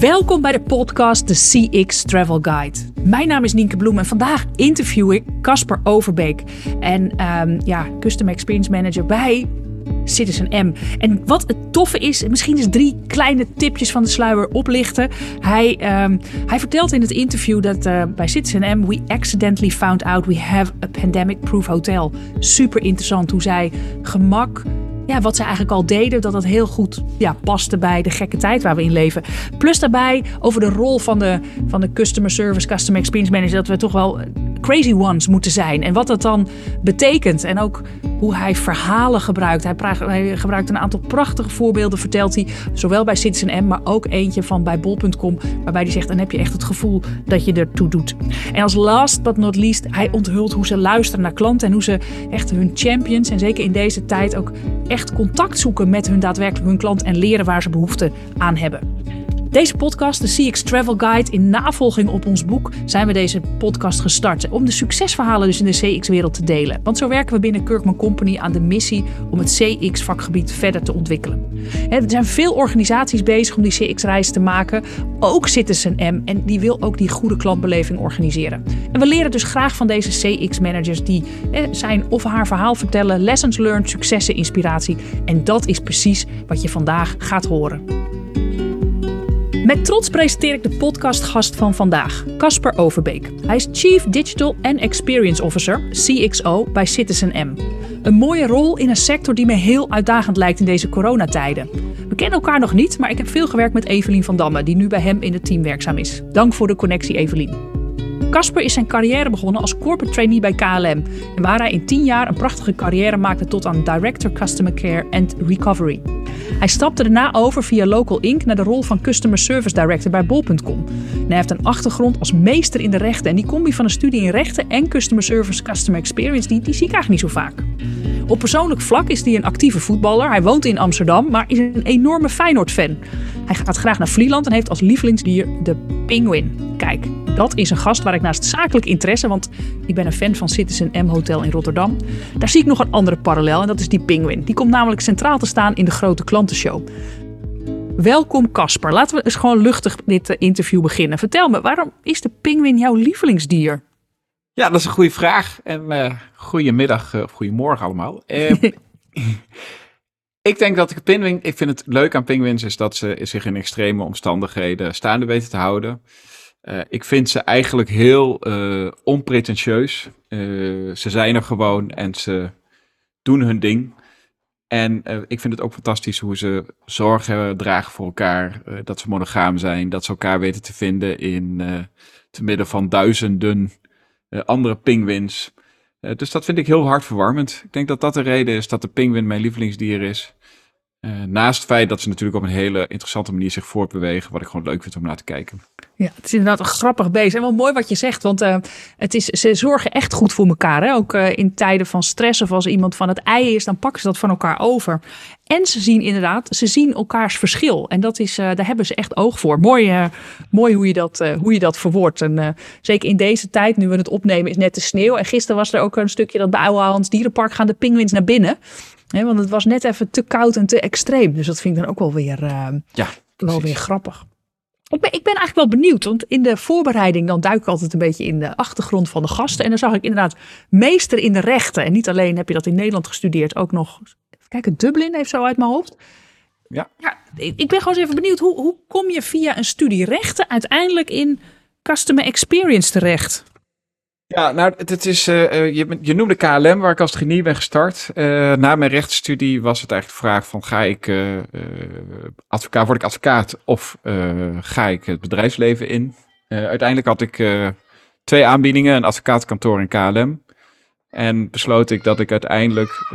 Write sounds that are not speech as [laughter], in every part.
Welkom bij de podcast The CX Travel Guide. Mijn naam is Nienke Bloem en vandaag interview ik Casper Overbeek. En um, ja, Custom Experience Manager bij Citizen M. En wat het toffe is, misschien eens drie kleine tipjes van de sluier oplichten. Hij, um, hij vertelt in het interview dat uh, bij Citizen M we accidentally found out we have a pandemic-proof hotel. Super interessant hoe zij gemak ja, wat ze eigenlijk al deden, dat dat heel goed ja, paste bij de gekke tijd waar we in leven. Plus daarbij over de rol van de, van de customer service, customer experience manager, dat we toch wel crazy ones moeten zijn. En wat dat dan betekent. En ook hoe hij verhalen gebruikt. Hij, gebruikt een aantal prachtige voorbeelden, vertelt hij. Zowel bij Citizen M, maar ook eentje van bij bol.com. Waarbij hij zegt, dan heb je echt het gevoel dat je ertoe doet. En als last but not least, hij onthult hoe ze luisteren naar klanten. En hoe ze echt hun champions, en zeker in deze tijd ook echt contact zoeken met hun daadwerkelijk hun klant. En leren waar ze behoefte aan hebben. Deze podcast, de CX Travel Guide, in navolging op ons boek, zijn we deze podcast gestart. Om de succesverhalen dus in de CX-wereld te delen. Want zo werken we binnen Kirkman Company aan de missie om het CX-vakgebied verder te ontwikkelen. Er zijn veel organisaties bezig om die CX-reis te maken. Ook Citizen M en die wil ook die goede klantbeleving organiseren. En we leren dus graag van deze CX-managers die zijn of haar verhaal vertellen, lessons learned, successen, inspiratie. En dat is precies wat je vandaag gaat horen. Met trots presenteer ik de podcastgast van vandaag, Casper Overbeek. Hij is Chief Digital and Experience Officer, CXO, bij Citizen M. Een mooie rol in een sector die me heel uitdagend lijkt in deze coronatijden. We kennen elkaar nog niet, maar ik heb veel gewerkt met Evelien van Damme, die nu bij hem in het team werkzaam is. Dank voor de connectie, Evelien. Casper is zijn carrière begonnen als corporate trainee bij KLM. En waar hij in 10 jaar een prachtige carrière maakte tot aan Director Customer Care and Recovery. Hij stapte daarna over via Local Inc. naar de rol van Customer Service Director bij Bol.com. hij heeft een achtergrond als meester in de rechten. En die combi van een studie in rechten en Customer Service Customer Experience, die, die zie ik eigenlijk niet zo vaak. Op persoonlijk vlak is hij een actieve voetballer. Hij woont in Amsterdam, maar is een enorme Feyenoord-fan. Hij gaat graag naar Vlieland en heeft als lievelingsdier de pinguïn. Kijk, dat is een gast waar ik naast zakelijk interesse, want ik ben een fan van Citizen M Hotel in Rotterdam. Daar zie ik nog een andere parallel en dat is die pinguïn. Die komt namelijk centraal te staan in de grote klantenshow. Welkom Casper. Laten we eens gewoon luchtig dit eh, interview beginnen. Vertel me, waarom is de pinguïn jouw lievelingsdier? Ja, dat is een goede vraag. En uh, goedemiddag uh, of goedemorgen allemaal. Uh, [laughs] ik denk dat ik pinguïn, ik vind het leuk aan pinguïns is dat ze zich in extreme omstandigheden staande weten te houden. Uh, ik vind ze eigenlijk heel onpretentieus. Ze zijn er gewoon en ze doen hun ding. En ik vind het ook fantastisch hoe ze zorgen dragen voor elkaar. dat ze monogaam zijn. Dat ze elkaar weten te vinden in te midden van duizenden andere pinguïns. dus dat vind ik heel hartverwarmend. Ik denk dat dat de reden is dat de pinguïn mijn lievelingsdier is. Naast het feit dat ze natuurlijk op een hele interessante manier zich voortbewegen. Wat ik gewoon leuk vind om naar te kijken. Ja, het is inderdaad een grappig bezig. En wel mooi wat je zegt, want uh, het is, ze zorgen echt goed voor elkaar. Hè? Ook uh, in tijden van stress of als iemand van het ei is, dan pakken ze dat van elkaar over. En ze zien inderdaad, ze zien elkaars verschil. En dat is, daar hebben ze echt oog voor. Mooi, mooi hoe, je dat, hoe je dat verwoordt. En zeker in deze tijd, nu we het opnemen, is net de sneeuw. En gisteren was er ook een stukje dat bij Oude Dierenpark gaan de pinguïns naar binnen. Want het was net even te koud en te extreem. Dus dat vind ik dan ook wel weer, ja, wel weer grappig. Ik ben, ik ben eigenlijk wel benieuwd, want in de voorbereiding dan duik ik altijd een beetje in de achtergrond van de gasten. En dan zag ik inderdaad meester in de rechten. En niet alleen heb je dat in Nederland gestudeerd, ook nog, even kijken, Dublin heeft zo uit mijn hoofd. Ja. ja ik ben gewoon eens even benieuwd, hoe, hoe kom je via een studie rechten uiteindelijk in customer experience terecht? Ja, nou, het, is, uh, je, je, noemde KLM, waar ik als trainee ben gestart. Uh, na mijn rechtsstudie was het eigenlijk de vraag van, ga ik advocaat, word ik advocaat of ga ik het bedrijfsleven in? uiteindelijk had ik twee aanbiedingen, een advocaatkantoor in KLM. En besloot ik dat ik uiteindelijk,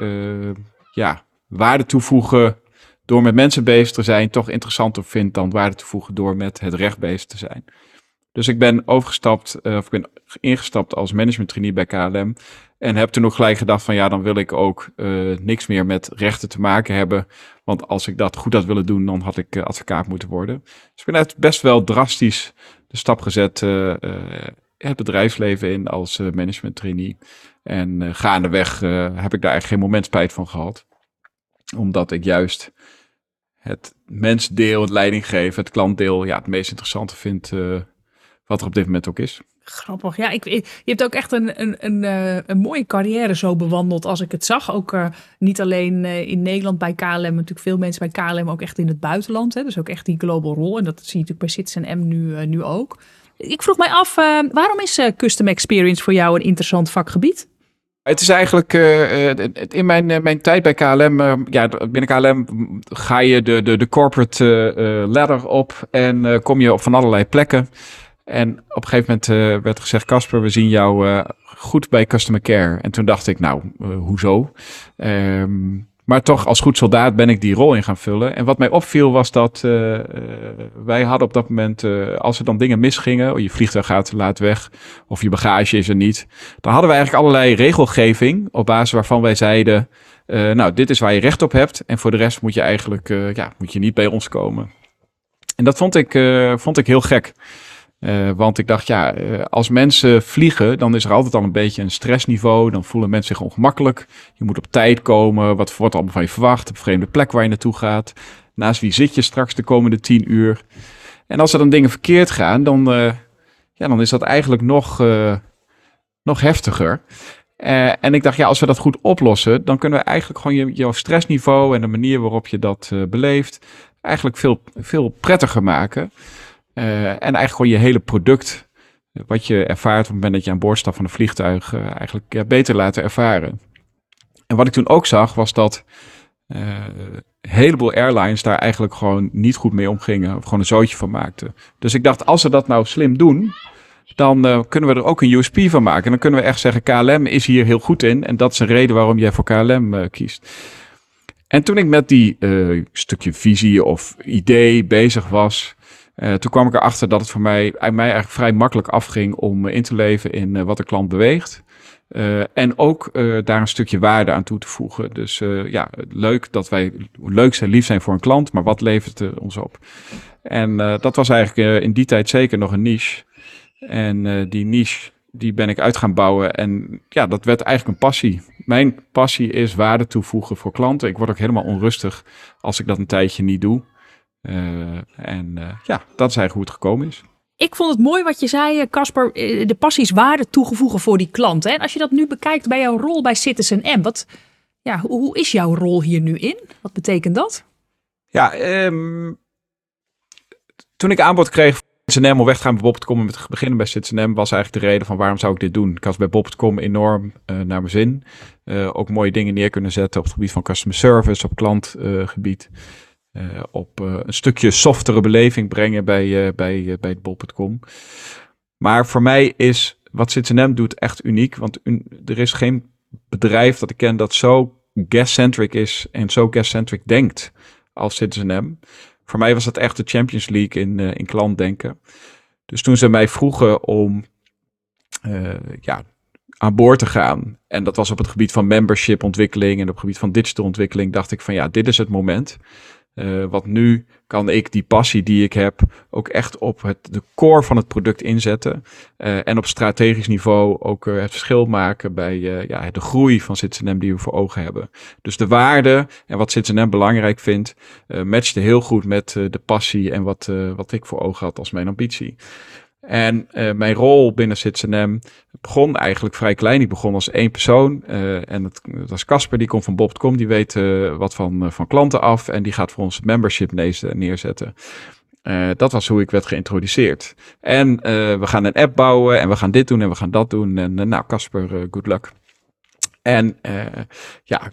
ja, waarde toevoegen door met mensen bezig te zijn, toch interessanter vind dan waarde toevoegen door met het recht bezig te zijn. Dus ik ben overgestapt, uh, of ik ben ingestapt als management trainee bij KLM. En heb toen ook gelijk gedacht van ja, dan wil ik ook uh, niks meer met rechten te maken hebben. Want als ik dat goed had willen doen, dan had ik uh, advocaat moeten worden. Dus ik ben uit best wel drastisch de stap gezet het bedrijfsleven in als management trainee. En gaandeweg heb ik daar eigenlijk geen moment spijt van gehad. Omdat ik juist het mensdeel, het leidinggeven, het klantdeel, ja, het meest interessante vind wat er op dit moment ook is. Grappig. Ja, ik, je hebt ook echt een, een, een, eh, een mooie carrière zo bewandeld als ik het zag. Ook uh, niet alleen uh, in Nederland bij KLM, natuurlijk veel mensen bij KLM ook echt in het buitenland. Hè? Dus ook echt die global rol. En dat zie je natuurlijk bij Citizen M nu, nu ook. Ik vroeg mij af, waarom is Custom Experience voor jou een interessant vakgebied? Het is eigenlijk in mijn, mijn tijd bij KLM, ja, binnen KLM ga je de, de, de corporate ladder op en kom je op van allerlei plekken. En op een gegeven moment uh, werd gezegd: Casper, we zien jou uh, goed bij customer care. En toen dacht ik: Nou, uh, hoezo? Um, maar toch, als goed soldaat ben ik die rol in gaan vullen. En wat mij opviel was dat wij hadden op dat moment, als er dan dingen misgingen, of je vliegtuig gaat laat weg, of je bagage is er niet, dan hadden we eigenlijk allerlei regelgeving op basis waarvan wij zeiden: Nou, dit is waar je recht op hebt. En voor de rest moet je eigenlijk ja, moet je niet bij ons komen. En dat vond ik, vond ik heel gek. Uh, want ik dacht, ja, uh, als mensen vliegen, dan is er altijd al een beetje een stressniveau. Dan voelen mensen zich ongemakkelijk. Je moet op tijd komen. Wat wordt allemaal van je verwacht? Op een vreemde plek waar je naartoe gaat. Naast wie zit je straks de komende tien uur? En als er dan dingen verkeerd gaan, dan, uh, ja, dan is dat eigenlijk nog, nog heftiger. en ik dacht, ja, als we dat goed oplossen, dan kunnen we eigenlijk gewoon je, jouw stressniveau en de manier waarop je dat beleeft, eigenlijk veel, veel prettiger maken. Uh, en eigenlijk gewoon je hele product, wat je ervaart op het moment dat je aan boord stapt van een vliegtuig, uh, eigenlijk beter laten ervaren. En wat ik toen ook zag, was dat uh, een heleboel airlines daar eigenlijk gewoon niet goed mee omgingen, of gewoon een zootje van maakten. Dus ik dacht, als ze dat nou slim doen, dan kunnen we er ook een USP van maken. En dan kunnen we echt zeggen, KLM is hier heel goed in. En dat is een reden waarom jij voor KLM kiest. En toen ik met die stukje visie of idee bezig was, uh, toen kwam ik erachter dat het voor mij, mij eigenlijk vrij makkelijk afging om in te leven in wat de klant beweegt. En ook daar een stukje waarde aan toe te voegen. Dus ja, leuk dat wij leuk zijn, lief zijn voor een klant, maar wat levert het ons op? En dat was eigenlijk in die tijd zeker nog een niche. En die niche, die ben ik uit gaan bouwen. En ja, dat werd eigenlijk een passie. Mijn passie is waarde toevoegen voor klanten. Ik word ook helemaal onrustig als ik dat een tijdje niet doe. Uh, en uh, ja, dat is eigenlijk hoe het gekomen is. Ik vond het mooi wat je zei, eh, Casper. De passie is waarde toegevoegen voor die klant. En als je dat nu bekijkt bij jouw rol bij Citizen M, wat, ja, hoe, hoe is jouw rol hier nu in? Wat betekent dat? Ja, um, toen ik aanbod kreeg Citizen M om weg te gaan bij Bob.com en te beginnen bij Citizen M, was eigenlijk de reden van waarom zou ik dit doen. Ik had bij Bob.com enorm uh, naar mijn zin. Uh, ook mooie dingen neer kunnen zetten op het gebied van customer service, op klantgebied. Uh, uh, op uh, een stukje softere beleving brengen bij, uh, bij, bij het bol.com. Maar voor mij is wat Citizen doet echt uniek, want er is geen bedrijf dat ik ken dat zo guest-centric is en zo guest-centric denkt als Citizen Voor mij was dat echt de Champions League in, in klantdenken. Dus toen ze mij vroegen om ja, aan boord te gaan. En dat was op het gebied van membership ontwikkeling en op het gebied van digital ontwikkeling. Dacht ik van ja, dit is het moment. Uh, want nu kan ik die passie die ik heb ook echt op het, de core van het product inzetten. Uh, en op strategisch niveau ook uh, het verschil maken bij ja, de groei van Citizen die we voor ogen hebben. Dus de waarde en wat Citizen belangrijk vindt, matchte heel goed met de passie en wat, wat ik voor ogen had als mijn ambitie. En uh, mijn rol binnen Citizen begon eigenlijk vrij klein. Ik begon als één persoon. Uh, en dat, was Casper, die komt van Bob.com. Die weet uh, wat van, van klanten af. En die gaat voor ons membership neerzetten. dat was hoe ik werd geïntroduceerd. En we gaan een app bouwen. En we gaan dit doen en we gaan dat doen. En nou, Casper, good luck. En ja,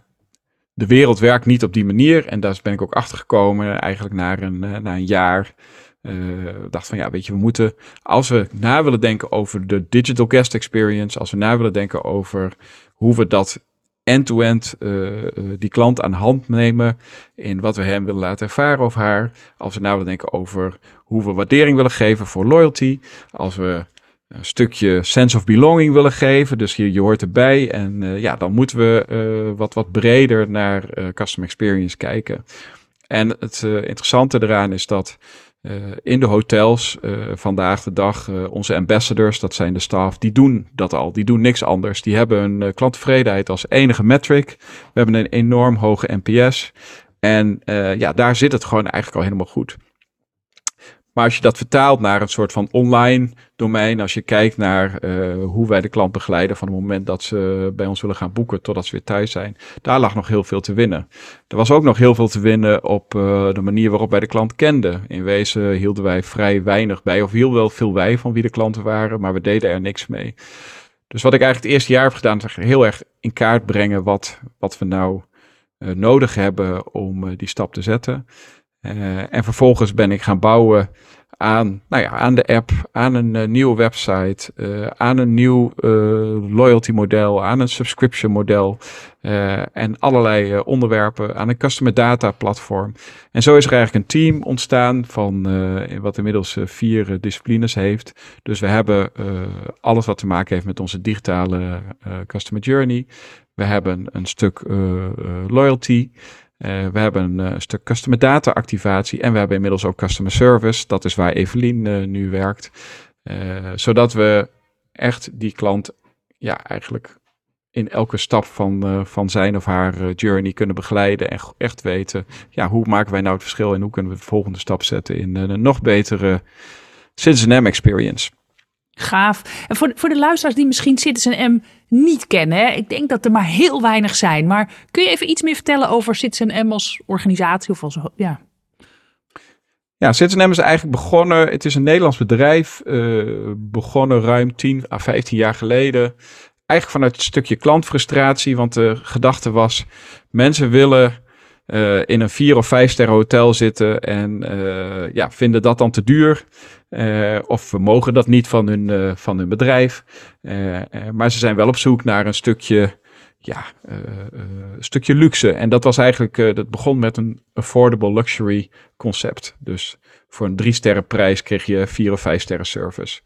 de wereld werkt niet op die manier. En daar ben ik ook achter gekomen. Eigenlijk na een, na een jaar. Uh, dacht van ja, weet je, we moeten, als we na willen denken over de digital guest experience, als we na willen denken over hoe we dat end-to-end uh, die klant aan hand nemen in wat we hem willen laten ervaren of haar, als we na willen denken over hoe we waardering willen geven voor loyalty, als we een stukje sense of belonging willen geven. Dus je, je hoort erbij. En ja, dan moeten we uh, wat, wat breder naar uh, customer experience kijken. En het interessante eraan is dat in de hotels vandaag de dag, onze ambassadors, dat zijn de staf, die doen dat al. Die doen niks anders. Die hebben een klanttevredenheid als enige metric. We hebben een enorm hoge NPS. En ja, daar zit het gewoon eigenlijk al helemaal goed. Maar als je dat vertaalt naar een soort van online domein, als je kijkt naar uh, hoe wij de klant begeleiden van het moment dat ze bij ons willen gaan boeken totdat ze weer thuis zijn, daar lag nog heel veel te winnen. Er was ook nog heel veel te winnen op uh, de manier waarop wij de klant kenden. In wezen hielden wij vrij weinig bij, of heel wel veel wij van wie de klanten waren, maar we deden er niks mee. Dus wat ik eigenlijk het eerste jaar heb gedaan, is heel erg in kaart brengen wat, wat we nou uh, nodig hebben om die stap te zetten. Uh, en vervolgens ben ik gaan bouwen aan, nou ja, aan de app, aan een uh, nieuwe website, uh, aan een nieuw loyalty model, aan een subscription model en allerlei onderwerpen, aan een customer data platform. En zo is er eigenlijk een team ontstaan van wat inmiddels vier disciplines heeft. Dus we hebben alles wat te maken heeft met onze digitale customer journey. We hebben een stuk loyalty. Uh, we hebben een uh, stuk customer data activatie en we hebben inmiddels ook customer service. Dat is waar Evelien uh, nu werkt. zodat we echt die klant ja, eigenlijk in elke stap van, van zijn of haar journey kunnen begeleiden. En echt weten, ja, hoe maken wij nou het verschil en hoe kunnen we de volgende stap zetten in een nog betere Citizen experience. Gaaf. En voor, voor de luisteraars die misschien Citizen M niet kennen, ik denk dat er maar heel weinig zijn. Maar kun je even iets meer vertellen over Citizen M als organisatie of als ja? Ja, M is eigenlijk begonnen. Het is een Nederlands bedrijf, uh, begonnen ruim 10 à 15 jaar geleden. Eigenlijk vanuit een stukje klantfrustratie, want de gedachte was: mensen willen uh, in een vier of vijf sterren hotel zitten en uh, ja, vinden dat dan te duur. Uh, of we mogen dat niet van hun, van hun bedrijf. maar ze zijn wel op zoek naar een stukje, ja, een stukje luxe. En dat was eigenlijk, dat begon met een affordable luxury concept. Dus voor een drie sterren prijs kreeg je vier of vijf sterren service.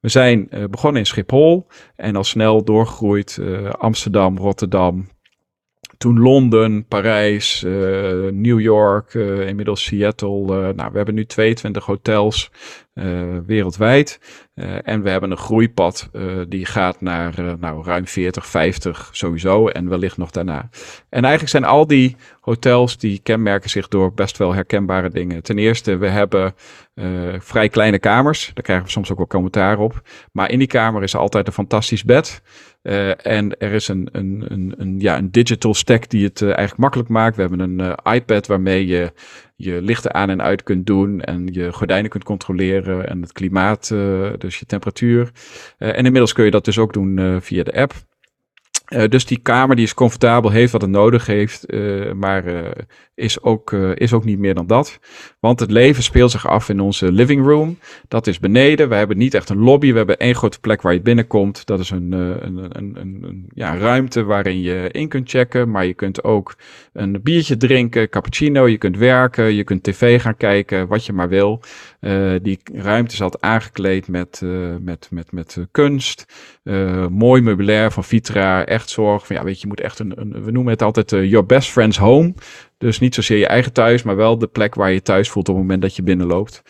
we zijn begonnen in Schiphol en al snel doorgegroeid Amsterdam, Rotterdam, toen Londen, Parijs, uh, New York, uh, inmiddels Seattle. Uh, nou, we hebben nu 22 hotels wereldwijd. en we hebben een groeipad die gaat naar nou, ruim 40, 50 sowieso en wellicht nog daarna. En eigenlijk zijn al die hotels die kenmerken zich door best wel herkenbare dingen. Ten eerste, we hebben vrij kleine kamers. Daar krijgen we soms ook wel commentaar op. Maar in die kamer is altijd een fantastisch bed. Uh, en er is een, een, een, een, ja, een digital stack die het uh, eigenlijk makkelijk maakt. We hebben een uh, iPad waarmee je je lichten aan en uit kunt doen en je gordijnen kunt controleren en het klimaat, dus je temperatuur. en inmiddels kun je dat dus ook doen via de app. Dus die kamer die is comfortabel, heeft wat het nodig heeft, maar is, ook, is ook niet meer dan dat. Want het leven speelt zich af in onze living room. Dat is beneden. We hebben niet echt een lobby. We hebben één grote plek waar je binnenkomt. Dat is een, een, een, een, een ja, ruimte waarin je in kunt checken. Maar je kunt ook een biertje drinken, cappuccino. Je kunt werken, je kunt tv gaan kijken, wat je maar wil. die ruimte altijd aangekleed met, met, met, met kunst. mooi meubilair van Vitra. Echt zorg van, ja, weet je, je moet echt een, een we noemen het altijd uh, your best friend's home. Dus niet zozeer je eigen thuis, maar wel de plek waar je thuis voelt op het moment dat je binnenloopt.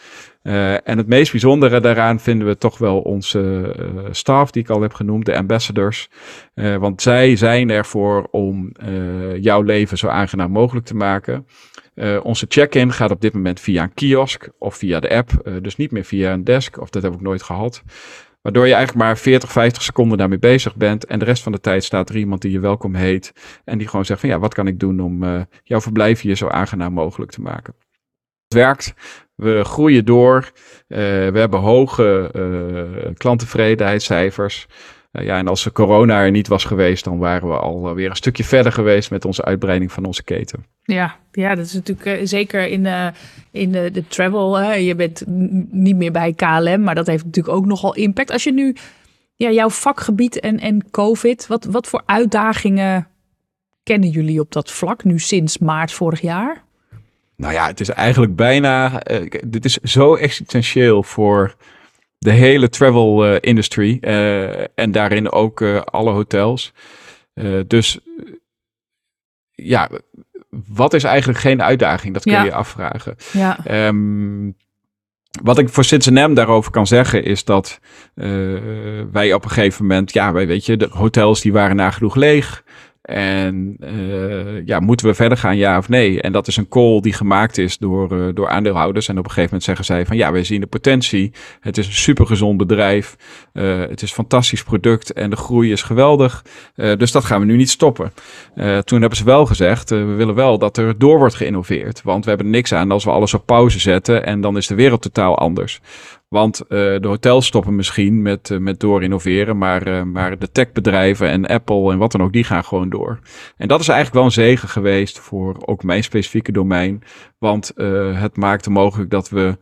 Uh, en het meest bijzondere daaraan vinden we toch wel onze uh, staf, die ik al heb genoemd, de ambassadors. Uh, want zij zijn ervoor om jouw leven zo aangenaam mogelijk te maken. onze check-in gaat op dit moment via een kiosk of via de app, dus niet meer via een desk, of dat heb ik nooit gehad. Waardoor je eigenlijk maar 40, 50 seconden daarmee bezig bent. En de rest van de tijd staat er iemand die je welkom heet. En die gewoon zegt van ja, wat kan ik doen om uh, jouw verblijf hier zo aangenaam mogelijk te maken. Het werkt. We groeien door. Uh, we hebben hoge uh, klanttevredenheidscijfers. Uh, ja, en als corona er niet was geweest, dan waren we alweer een stukje verder geweest met onze uitbreiding van onze keten. Ja, ja dat is natuurlijk uh, zeker in, uh, in de, de travel. je bent niet meer bij KLM, maar dat heeft natuurlijk ook nogal impact. Als je nu ja, jouw vakgebied en, en COVID, wat, wat voor uitdagingen kennen jullie op dat vlak nu sinds maart vorig jaar? Nou ja, het is eigenlijk bijna. dit is zo existentieel voor de hele travel uh, industry uh, en daarin ook uh, alle hotels. dus ja, wat is eigenlijk geen uitdaging? Dat kun je je afvragen. Ja. Ehm, wat ik voor Cincinnati daarover kan zeggen is dat uh, wij op een gegeven moment, ja, wij weet je, de hotels die waren nagenoeg leeg. En uh, ja, moeten we verder gaan, ja of nee? En dat is een call die gemaakt is door, uh, door aandeelhouders. En op een gegeven moment zeggen zij van ja, wij zien de potentie. Het is een supergezond bedrijf. Uh, het is een fantastisch product en de groei is geweldig. dus dat gaan we nu niet stoppen. toen hebben ze wel gezegd, we willen wel dat er door wordt geïnnoveerd. Want we hebben niks aan als we alles op pauze zetten en dan is de wereld totaal anders. Want uh, de hotels stoppen misschien met, uh, met door innoveren, maar, uh, maar de techbedrijven en Apple en wat dan ook, die gaan gewoon door. En dat is eigenlijk wel een zegen geweest voor ook mijn specifieke domein. Want het maakte mogelijk dat we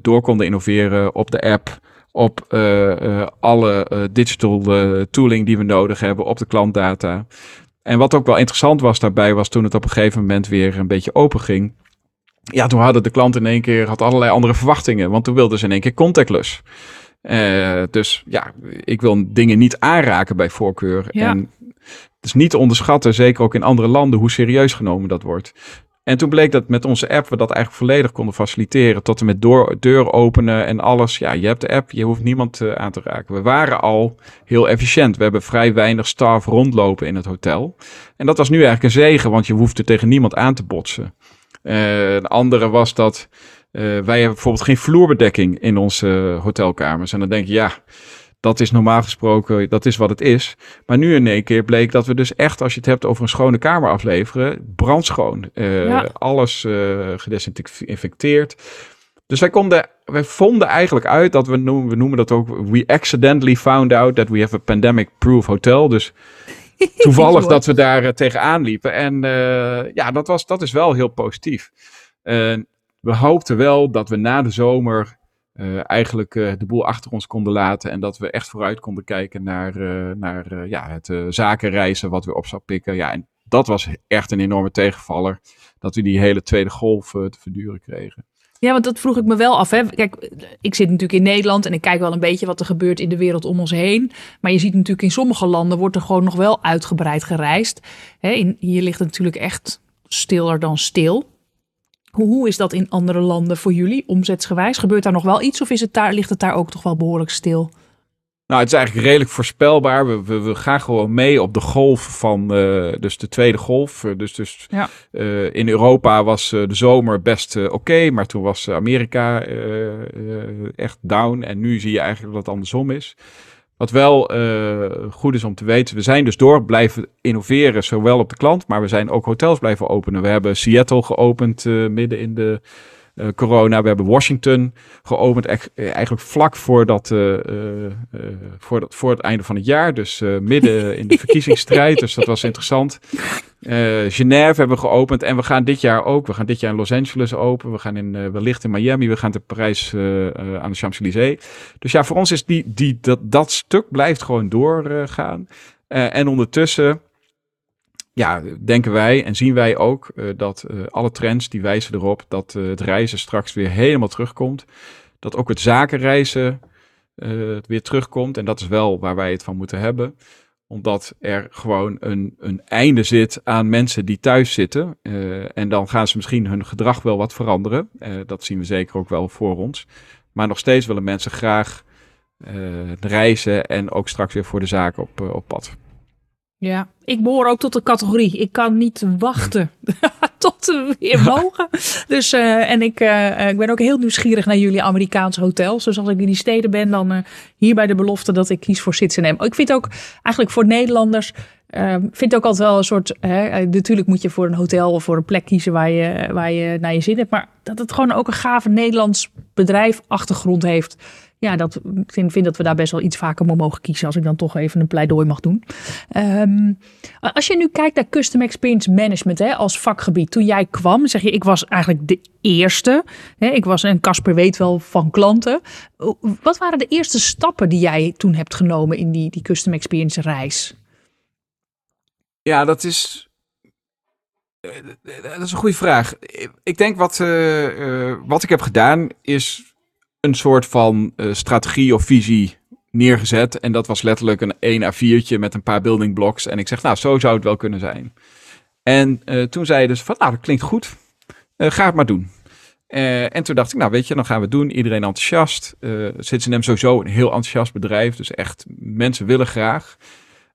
door konden innoveren op de app, op alle digital tooling die we nodig hebben, op de klantdata. En wat ook wel interessant was daarbij, was toen het op een gegeven moment weer een beetje open ging ja, toen hadden de klant in één keer had allerlei andere verwachtingen. Want toen wilden ze in één keer contactless. Uh, dus ja, ik wil dingen niet aanraken bij voorkeur. Ja. En het is niet te onderschatten, zeker ook in andere landen, hoe serieus genomen dat wordt. En toen bleek dat met onze app we dat eigenlijk volledig konden faciliteren. Tot en met door, deur openen en alles. Ja, je hebt de app, je hoeft niemand uh, aan te raken. We waren al heel efficiënt. We hebben vrij weinig staf rondlopen in het hotel. En dat was nu eigenlijk een zegen, want je hoefde tegen niemand aan te botsen. Uh, een andere was dat uh, wij hebben bijvoorbeeld geen vloerbedekking in onze hotelkamers. En dan denk je, ja, dat is normaal gesproken, dat is wat het is. Maar nu in één keer bleek dat we dus echt, als je het hebt over een schone kamer afleveren, brandschoon. Uh, ja. Alles gedesinfecteerd. Dus wij konden, wij vonden eigenlijk uit dat we noemen, we noemen dat ook, we accidentally found out that we have a pandemic-proof hotel. Dus [laughs] toevallig dat we daar uh, tegenaan liepen. En uh, ja, dat, was, dat is wel heel positief. Uh, we hoopten wel dat we na de zomer eigenlijk de boel achter ons konden laten. En dat we echt vooruit konden kijken naar, naar ja, het zakenreizen wat we op zou pikken. Ja, en dat was echt een enorme tegenvaller. Dat we die hele tweede golf te verduren kregen. Ja, want dat vroeg ik me wel af. Hè. Kijk, ik zit natuurlijk in Nederland en ik kijk wel een beetje wat er gebeurt in de wereld om ons heen. Maar je ziet natuurlijk in sommige landen wordt er gewoon nog wel uitgebreid gereisd. Hè, in, hier ligt het natuurlijk echt stiller dan stil. Hoe, hoe is dat in andere landen voor jullie, omzetsgewijs? Gebeurt daar nog wel iets of is het daar, ligt het daar ook toch wel behoorlijk stil? Nou, het is eigenlijk redelijk voorspelbaar. We, we, we gaan gewoon mee op de golf van uh, dus de tweede golf. dus dus ja. uh, in Europa was uh, de zomer best oké, okay, maar toen was Amerika echt down. En nu zie je eigenlijk dat het andersom is. Wat wel goed is om te weten, we zijn dus door blijven innoveren, zowel op de klant, maar we zijn ook hotels blijven openen. We hebben Seattle geopend midden in de uh, corona. We hebben Washington geopend, eigenlijk vlak voor, dat, uh, uh, voor, dat, voor het einde van het jaar. Dus midden in de [laughs] verkiezingsstrijd. dus dat was interessant. Genève hebben we geopend en we gaan dit jaar ook. We gaan dit jaar in Los Angeles open. We gaan in, wellicht in Miami. We gaan te Parijs aan de Champs-Élysées. Dus ja, voor ons is die, die, dat, dat stuk blijft gewoon doorgaan. en ondertussen ja, denken wij en zien wij ook uh, dat uh, alle trends die wijzen erop dat uh, het reizen straks weer helemaal terugkomt. Dat ook het zakenreizen weer terugkomt. En dat is wel waar wij het van moeten hebben. Omdat er gewoon een, een einde zit aan mensen die thuis zitten. en dan gaan ze misschien hun gedrag wel wat veranderen. dat zien we zeker ook wel voor ons. Maar nog steeds willen mensen graag reizen en ook straks weer voor de zaken op, op pad. Ja, ik behoor ook tot de categorie. Ik kan niet wachten [laughs] tot we weer mogen. Dus, uh, en ik, uh, ik ben ook heel nieuwsgierig naar jullie Amerikaanse hotels. Dus als ik in die steden ben, dan uh, hier bij de belofte dat ik kies voor Sitsenham. Ik vind ook eigenlijk voor Nederlanders, vind ook altijd wel een soort... Hè, natuurlijk moet je voor een hotel of voor een plek kiezen waar je, waar je naar je zin hebt. Maar dat het gewoon ook een gave Nederlands bedrijf achtergrond heeft ja, dat, vind, vind, dat we daar best wel iets vaker voor mogen kiezen. Als ik dan toch even een pleidooi mag doen. Um, als je nu kijkt naar Custom Experience Management hè, als vakgebied. Toen jij kwam, zeg je, ik was eigenlijk de eerste. Hè, ik was, en Casper weet wel van klanten. Wat waren de eerste stappen die jij toen hebt genomen in die, die Custom Experience reis? Ja, dat is dat is een goede vraag. Ik denk wat, uh, uh, wat ik heb gedaan is een soort van uh, strategie of visie neergezet. En dat was letterlijk een 1 A4'tje met een paar building blocks. En ik zeg, nou, zo zou het wel kunnen zijn. En toen zeiden ze van, nou, dat klinkt goed. ga het maar doen. en toen dacht ik, nou weet je, dan gaan we het doen. Iedereen enthousiast. Uh, hem sowieso een heel enthousiast bedrijf. Dus echt, mensen willen graag.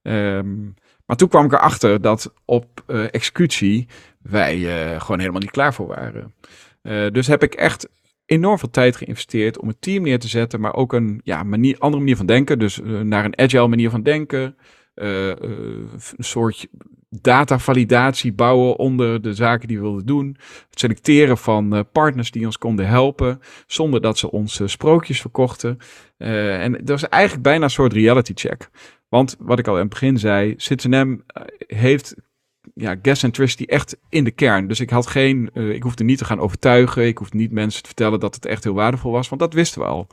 Um, maar toen kwam ik erachter dat op executie wij gewoon helemaal niet klaar voor waren. Dus heb ik echt enorm veel tijd geïnvesteerd om een team neer te zetten, maar ook een ja, manier, andere manier van denken. Dus naar een agile manier van denken. een soort datavalidatie bouwen onder de zaken die we wilden doen. Het selecteren van partners die ons konden helpen, zonder dat ze ons sprookjes verkochten. en dat was eigenlijk bijna een soort reality check. Want wat ik al in het begin zei, eh, heeft ja, centricity echt in de kern. Dus ik had geen, uh, ik hoefde niet te gaan overtuigen. Ik hoefde niet mensen te vertellen dat het echt heel waardevol was, want dat wisten we al.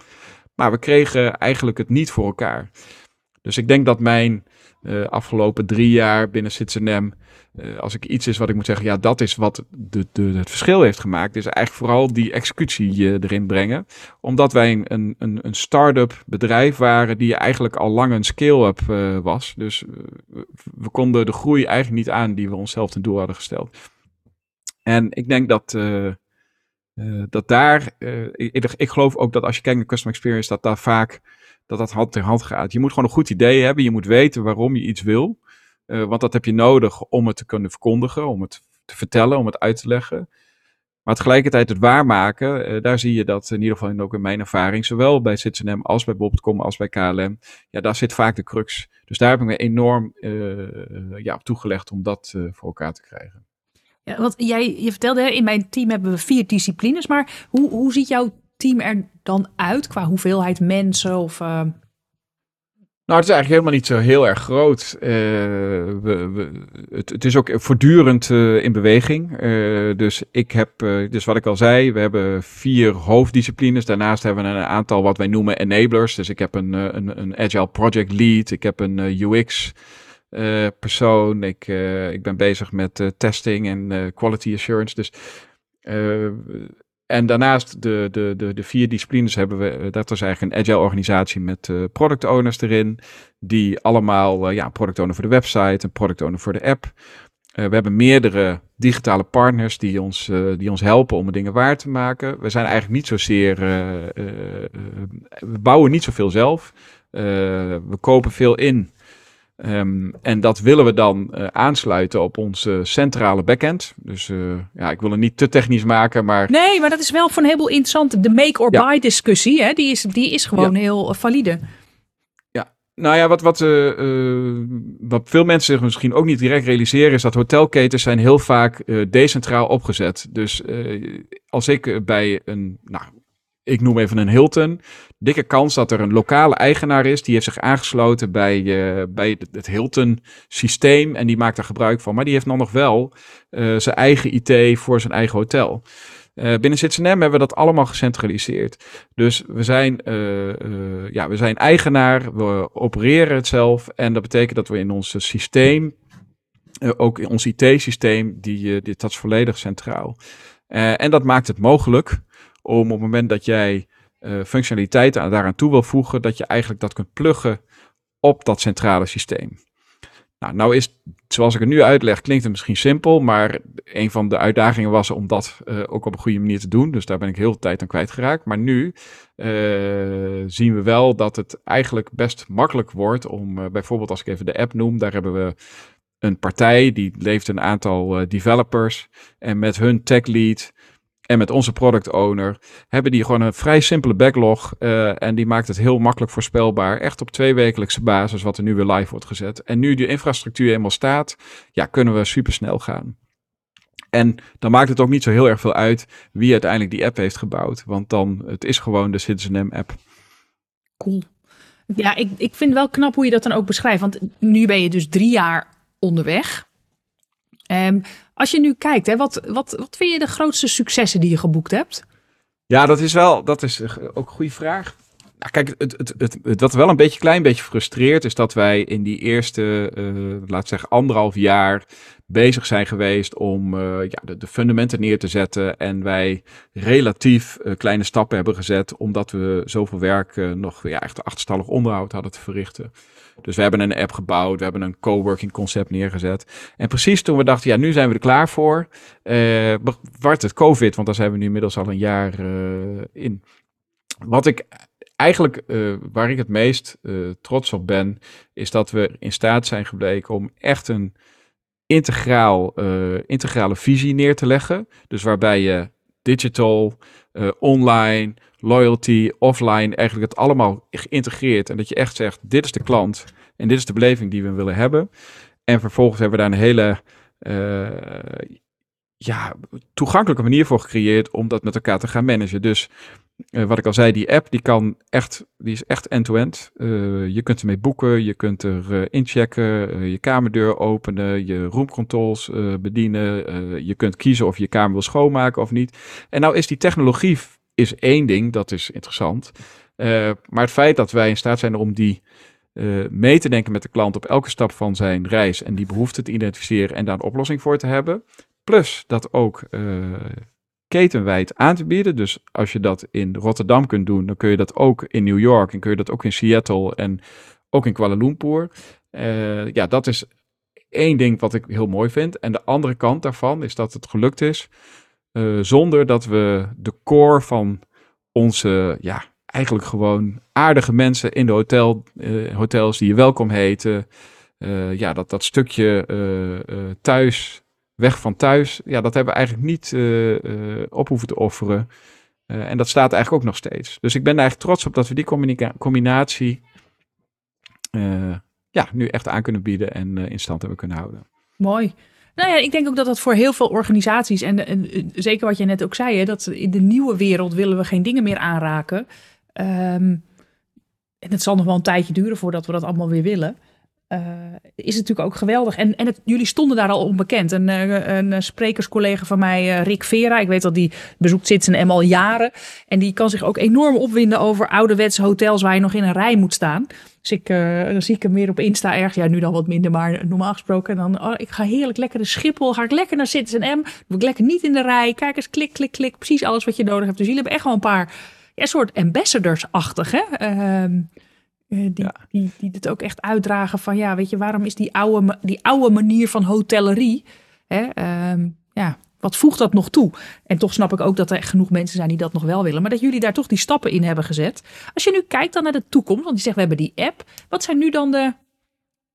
Maar we kregen eigenlijk het niet voor elkaar. Dus ik denk dat mijn uh, afgelopen drie jaar binnen Citizen uh, als ik iets is wat ik moet zeggen, ja, dat is wat de, de, het verschil heeft gemaakt, is eigenlijk vooral die executie uh, erin brengen. Omdat wij een, een, een start-up bedrijf waren die eigenlijk al lang een scale-up was. Dus we konden de groei eigenlijk niet aan die we onszelf ten doel hadden gesteld. En ik denk dat, dat daar, ik, ik geloof ook dat als je kijkt naar customer experience, dat daar vaak dat dat hand in hand gaat. Je moet gewoon een goed idee hebben, je moet weten waarom je iets wil. Uh, want dat heb je nodig om het te kunnen verkondigen, om het te vertellen, om het uit te leggen. Maar tegelijkertijd het waarmaken, uh, daar zie je dat in ieder geval ook in mijn ervaring, zowel bij Citizen als bij Bob.com als bij KLM, ja, daar zit vaak de crux. Dus daar heb ik me enorm uh, ja, op toegelegd om dat voor elkaar te krijgen. Ja, want jij, je vertelde, in mijn team hebben we vier disciplines, maar hoe, hoe ziet jouw team er dan uit qua hoeveelheid mensen of... Nou, het is eigenlijk helemaal niet zo heel erg groot. Uh, we, het, is ook voortdurend uh, in beweging. Dus ik heb, dus wat ik al zei, we hebben vier hoofddisciplines. Daarnaast hebben we een aantal wat wij noemen enablers. Dus ik heb een, een, een agile project lead. Ik heb een UX persoon. Ik, ik ben bezig met testing en quality assurance. Dus en daarnaast de, de, de, de vier disciplines hebben we, eh, dat is eigenlijk een agile organisatie met uh, product owners erin, die allemaal, uh, ja, product owner voor de website, een product owner voor de app. We hebben meerdere digitale partners die ons, die ons helpen om dingen waar te maken. We zijn eigenlijk niet zozeer, we bouwen niet zoveel zelf. we kopen veel in Um, en dat willen we dan uh, aansluiten op onze centrale backend. Dus uh, ja, ik wil het niet te technisch maken, maar... Nee, maar dat is wel voor een heleboel interessant. De make or buy discussie, hè, die, is, die is gewoon heel uh, valide. Ja, nou ja, wat, wat, wat veel mensen zich misschien ook niet direct realiseren... is dat hotelketens zijn heel vaak decentraal opgezet. Dus als ik bij een... Nou, ik noem even een Hilton. Dikke kans dat er een lokale eigenaar is. Die heeft zich aangesloten bij, uh, bij het Hilton systeem. En die maakt er gebruik van. Maar die heeft dan nog wel uh, zijn eigen IT voor zijn eigen hotel. Uh, binnen CITSNM hebben we dat allemaal gecentraliseerd. Dus we zijn, ja, we zijn eigenaar, we opereren het zelf. En dat betekent dat we in ons systeem, ook in ons IT-systeem, die, dit, dat is volledig centraal. en dat maakt het mogelijk om op het moment dat jij uh, functionaliteiten daaraan toe wil voegen, dat je eigenlijk dat kunt pluggen op dat centrale systeem. Nou, nou is, zoals ik het nu uitleg, klinkt het misschien simpel, maar een van de uitdagingen was om dat uh, ook op een goede manier te doen. Dus daar ben ik heel veel tijd aan kwijtgeraakt. Maar nu uh, zien we wel dat het eigenlijk best makkelijk wordt om, bijvoorbeeld als ik even de app noem, daar hebben we een partij die leeft een aantal developers en met hun tech lead en met onze product owner hebben die gewoon een vrij simpele backlog. Uh, en die maakt het heel makkelijk voorspelbaar. Echt op tweewekelijkse basis, wat er nu weer live wordt gezet. En nu die infrastructuur eenmaal staat, ja, kunnen we super snel gaan. En dan maakt het ook niet zo heel erg veel uit wie uiteindelijk die app heeft gebouwd. Want dan, het is gewoon de Citizen app. Cool. Ja, ik, ik vind wel knap hoe je dat dan ook beschrijft. Want nu ben je dus drie jaar onderweg. Um, als je nu kijkt, hè, wat, wat, wat vind je de grootste successen die je geboekt hebt? Ja, dat is wel, dat is ook een goede vraag. kijk, het, het, het, wat wel een beetje klein beetje frustreert, is dat wij in die eerste, uh, laat zeggen, anderhalf jaar bezig zijn geweest om uh, ja, de, fundamenten neer te zetten. En wij relatief kleine stappen hebben gezet, omdat we zoveel werk nog ja, echt achterstallig onderhoud hadden te verrichten. Dus we hebben een app gebouwd, we hebben een coworking concept neergezet. En precies toen we dachten, ja, nu zijn we er klaar voor, uh, het COVID, want daar zijn we nu inmiddels al een jaar in. Wat ik eigenlijk uh, waar ik het meest trots op ben, is dat we in staat zijn gebleken om echt een integraal, integrale visie neer te leggen. Dus waarbij je digital, online, loyalty, offline, eigenlijk het allemaal geïntegreerd. En dat je echt zegt, dit is de klant en dit is de beleving die we willen hebben. En vervolgens hebben we daar een hele ja, toegankelijke manier voor gecreëerd om dat met elkaar te gaan managen. Dus uh, wat ik al zei, die app die kan echt, die is echt end-to-end. Uh, je kunt ermee boeken, je kunt er inchecken, je kamerdeur openen, je roomcontrols bedienen. je kunt kiezen of je kamer wil schoonmaken of niet. En nou is die technologie is één ding, dat is interessant. maar het feit dat wij in staat zijn om die mee te denken met de klant op elke stap van zijn reis en die behoefte te identificeren en daar een oplossing voor te hebben. Plus dat ook ketenwijd aan te bieden. Dus als je dat in Rotterdam kunt doen, dan kun je dat ook in New York en kun je dat ook in Seattle en ook in Kuala Lumpur. Uh, ja, dat is één ding wat ik heel mooi vind. En de andere kant daarvan is dat het gelukt is uh, zonder dat we de core van onze, ja, eigenlijk gewoon aardige mensen in de hotel, uh, hotels die je welkom heten. ja, dat, dat stukje thuis weg van thuis, ja, dat hebben we eigenlijk niet op hoeven te offeren. En dat staat eigenlijk ook nog steeds. Dus ik ben eigenlijk trots op dat we die combinatie ja, nu echt aan kunnen bieden en in stand hebben kunnen houden. Mooi. Nou ja, ik denk ook dat dat voor heel veel organisaties, en, en zeker wat je net ook zei, hè, dat in de nieuwe wereld willen we geen dingen meer aanraken. Um, en het zal nog wel een tijdje duren voordat we dat allemaal weer willen. Uh, is natuurlijk ook geweldig. En, en jullie stonden daar al onbekend. Een, eh, een sprekerscollega van mij, Rick Vera, ik weet dat die bezoekt Zitsen M al jaren. En die kan zich ook enorm opwinden over ouderwetse hotels waar je nog in een rij moet staan. Dus ik dan zie ik hem meer op Insta erg. Ja, nu dan wat minder, maar normaal gesproken. dan, oh, ik ga heerlijk lekker de Schiphol, ga ik lekker naar Zitsen M. Doe ik lekker niet in de rij. Kijk eens, klik, klik, klik. Precies alles wat je nodig hebt. Dus jullie hebben echt wel een paar, ja, soort ambassadors-achtig? Ehm, uh, die, die, die het ook echt uitdragen van ja, weet je, waarom is die oude, die oude manier van hotellerie, hè, um, ja, wat voegt dat nog toe? En toch snap ik ook dat er genoeg mensen zijn die dat nog wel willen, maar dat jullie daar toch die stappen in hebben gezet. Als je nu kijkt dan naar de toekomst, want die zegt we hebben die app, wat zijn nu dan de,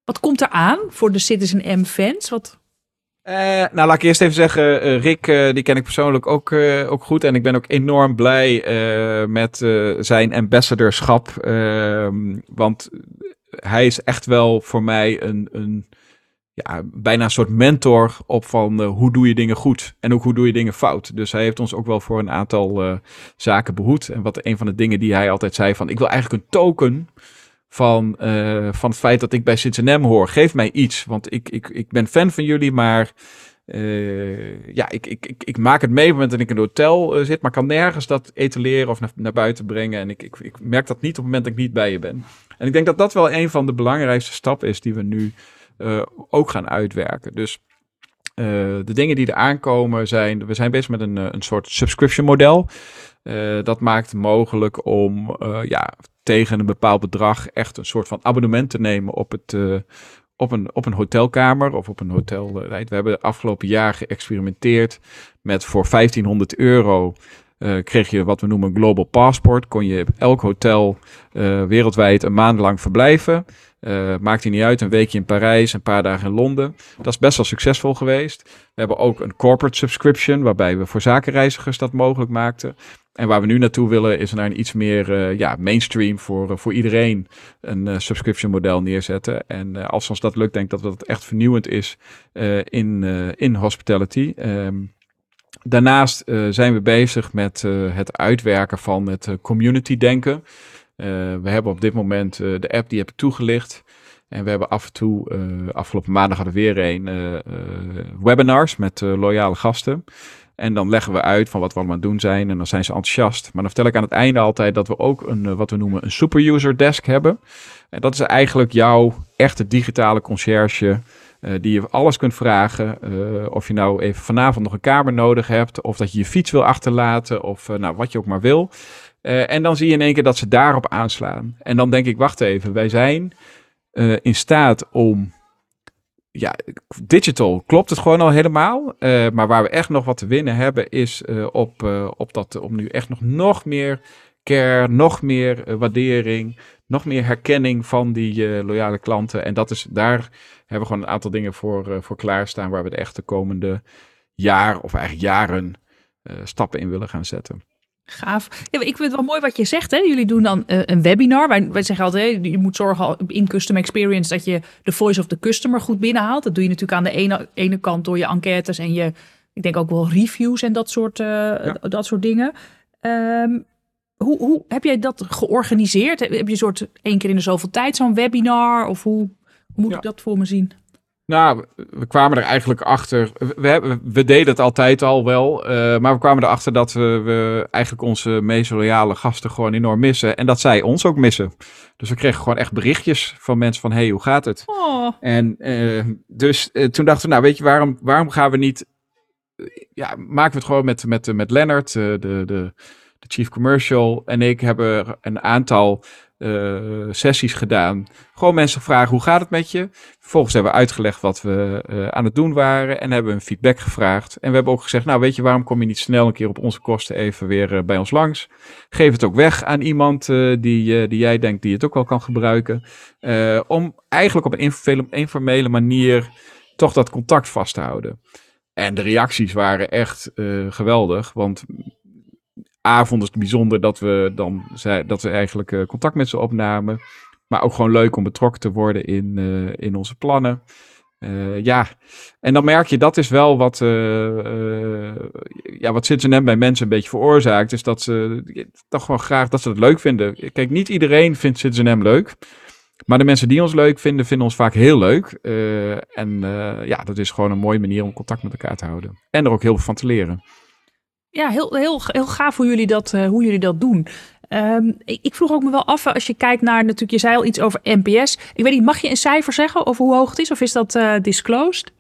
wat komt er aan voor de Citizen M fans? Wat, uh, nou, laat ik eerst even zeggen, uh, Rick, uh, die ken ik persoonlijk ook, ook goed. En ik ben ook enorm blij met zijn ambassadorschap. Ehm, want hij is echt wel voor mij een, een ja, bijna een soort mentor op van hoe doe je dingen goed en ook hoe doe je dingen fout. Dus hij heeft ons ook wel voor een aantal zaken behoed. En wat een van de dingen die hij altijd zei van, ik wil eigenlijk een token van, uh, van het feit dat ik bij Cincinnati hoor. Geef mij iets, want ik, ik, ik ben fan van jullie, maar uh, ja, ik, ik, ik, maak het mee op het moment dat ik in een hotel uh, zit, maar kan nergens dat etaleren of naar, naar buiten brengen. En ik, ik, ik merk dat niet op het moment dat ik niet bij je ben. En ik denk dat dat wel een van de belangrijkste stappen is die we nu ook gaan uitwerken. Dus de dingen die er aankomen zijn, we zijn bezig met een, een soort subscription model. Dat maakt mogelijk om ja, tegen een bepaald bedrag echt een soort van abonnement te nemen op, het, uh, op, een, op een hotelkamer of op een hotel. We hebben de afgelopen jaar geëxperimenteerd met voor 1500 euro. Kreeg je wat we noemen een global passport. Kon je elk hotel wereldwijd een maand lang verblijven. Uh, maakt hij niet uit, een weekje in Parijs, een paar dagen in Londen. Dat is best wel succesvol geweest. We hebben ook een corporate subscription, waarbij we voor zakenreizigers dat mogelijk maakten. En waar we nu naartoe willen is naar een iets meer uh, ja, mainstream voor, uh, voor iedereen een uh, subscription model neerzetten. En als ons dat lukt, denk ik dat dat echt vernieuwend is in, in hospitality. Um, daarnaast zijn we bezig met het uitwerken van het community denken. we hebben op dit moment de app die heb ik toegelicht. En we hebben af en toe, afgelopen maandag hadden we weer een webinars met loyale gasten. En dan leggen we uit van wat we allemaal aan het doen zijn. En dan zijn ze enthousiast. Maar dan vertel ik aan het einde altijd dat we ook een, wat we noemen een superuser desk hebben. En dat is eigenlijk jouw echte digitale conciërge. Uh, die je alles kunt vragen. Uh, of je nou even vanavond nog een kamer nodig hebt. Of dat je je fiets wil achterlaten. Of nou, wat je ook maar wil. en dan zie je in één keer dat ze daarop aanslaan. En dan denk ik, wacht even. Wij zijn in staat om ja, digital klopt het gewoon al helemaal. Uh, maar waar we echt nog wat te winnen hebben, is uh, op, uh, op dat, om nu echt nog, nog meer care, nog meer waardering, nog meer herkenning van die loyale klanten. En dat is, daar hebben we gewoon een aantal dingen voor, voor klaarstaan, waar we de echte komende jaar, of eigenlijk jaren, stappen in willen gaan zetten. Gaaf. Ja, ik vind het wel mooi wat je zegt. Hè? Jullie doen dan uh, een webinar. Wij, wij zeggen altijd, hè, je moet zorgen in Custom Experience dat je de voice of the customer goed binnenhaalt. Dat doe je natuurlijk aan de ene, ene kant door je enquêtes en je, ik denk ook wel reviews en dat soort, uh, ja. dat soort dingen. Um, hoe, hoe heb jij dat georganiseerd? Heb je een soort één keer in de zoveel tijd zo'n webinar? Of hoe, hoe moet ja. ik dat voor me zien? Nou, we kwamen er eigenlijk achter. We, we deden het altijd al wel. Uh, maar we kwamen erachter dat we, we, eigenlijk onze meest loyale gasten gewoon enorm missen. En dat zij ons ook missen. Dus we kregen gewoon echt berichtjes van mensen van... hey, hoe gaat het? Oh. En uh, dus uh, toen dachten we, nou weet je, waarom, waarom gaan we niet... Ja, maken we het gewoon met, met, met Leonard, de, de, de chief commercial en ik hebben een aantal uh, sessies gedaan. Gewoon mensen vragen hoe gaat het met je. Vervolgens hebben we uitgelegd wat we uh, aan het doen waren en hebben een feedback gevraagd. En we hebben ook gezegd, nou weet je, waarom kom je niet snel een keer op onze kosten even weer uh, bij ons langs? Geef het ook weg aan iemand die, die jij denkt die het ook wel kan gebruiken. om eigenlijk op een informele manier toch dat contact vast te houden. En de reacties waren echt geweldig, want A vonden het bijzonder dat we dan zei, dat we eigenlijk uh, contact met ze opnamen. Maar ook gewoon leuk om betrokken te worden in, uh, in onze plannen. Uh, ja, en dan merk je dat is wel wat, ja, wat Citizen bij mensen een beetje veroorzaakt. Is dat ze toch gewoon graag dat ze het leuk vinden. Kijk, niet iedereen vindt Citizen leuk. Maar de mensen die ons leuk vinden, vinden ons vaak heel leuk. en ja, dat is gewoon een mooie manier om contact met elkaar te houden. En er ook heel veel van te leren ja, heel, heel, heel gaaf hoe jullie dat, uh, hoe jullie dat doen. Um, ik, ik, vroeg ook me wel af, als je kijkt naar, natuurlijk, je zei al iets over NPS. Ik weet niet, mag je een cijfer zeggen over hoe hoog het is? Of is dat uh, disclosed?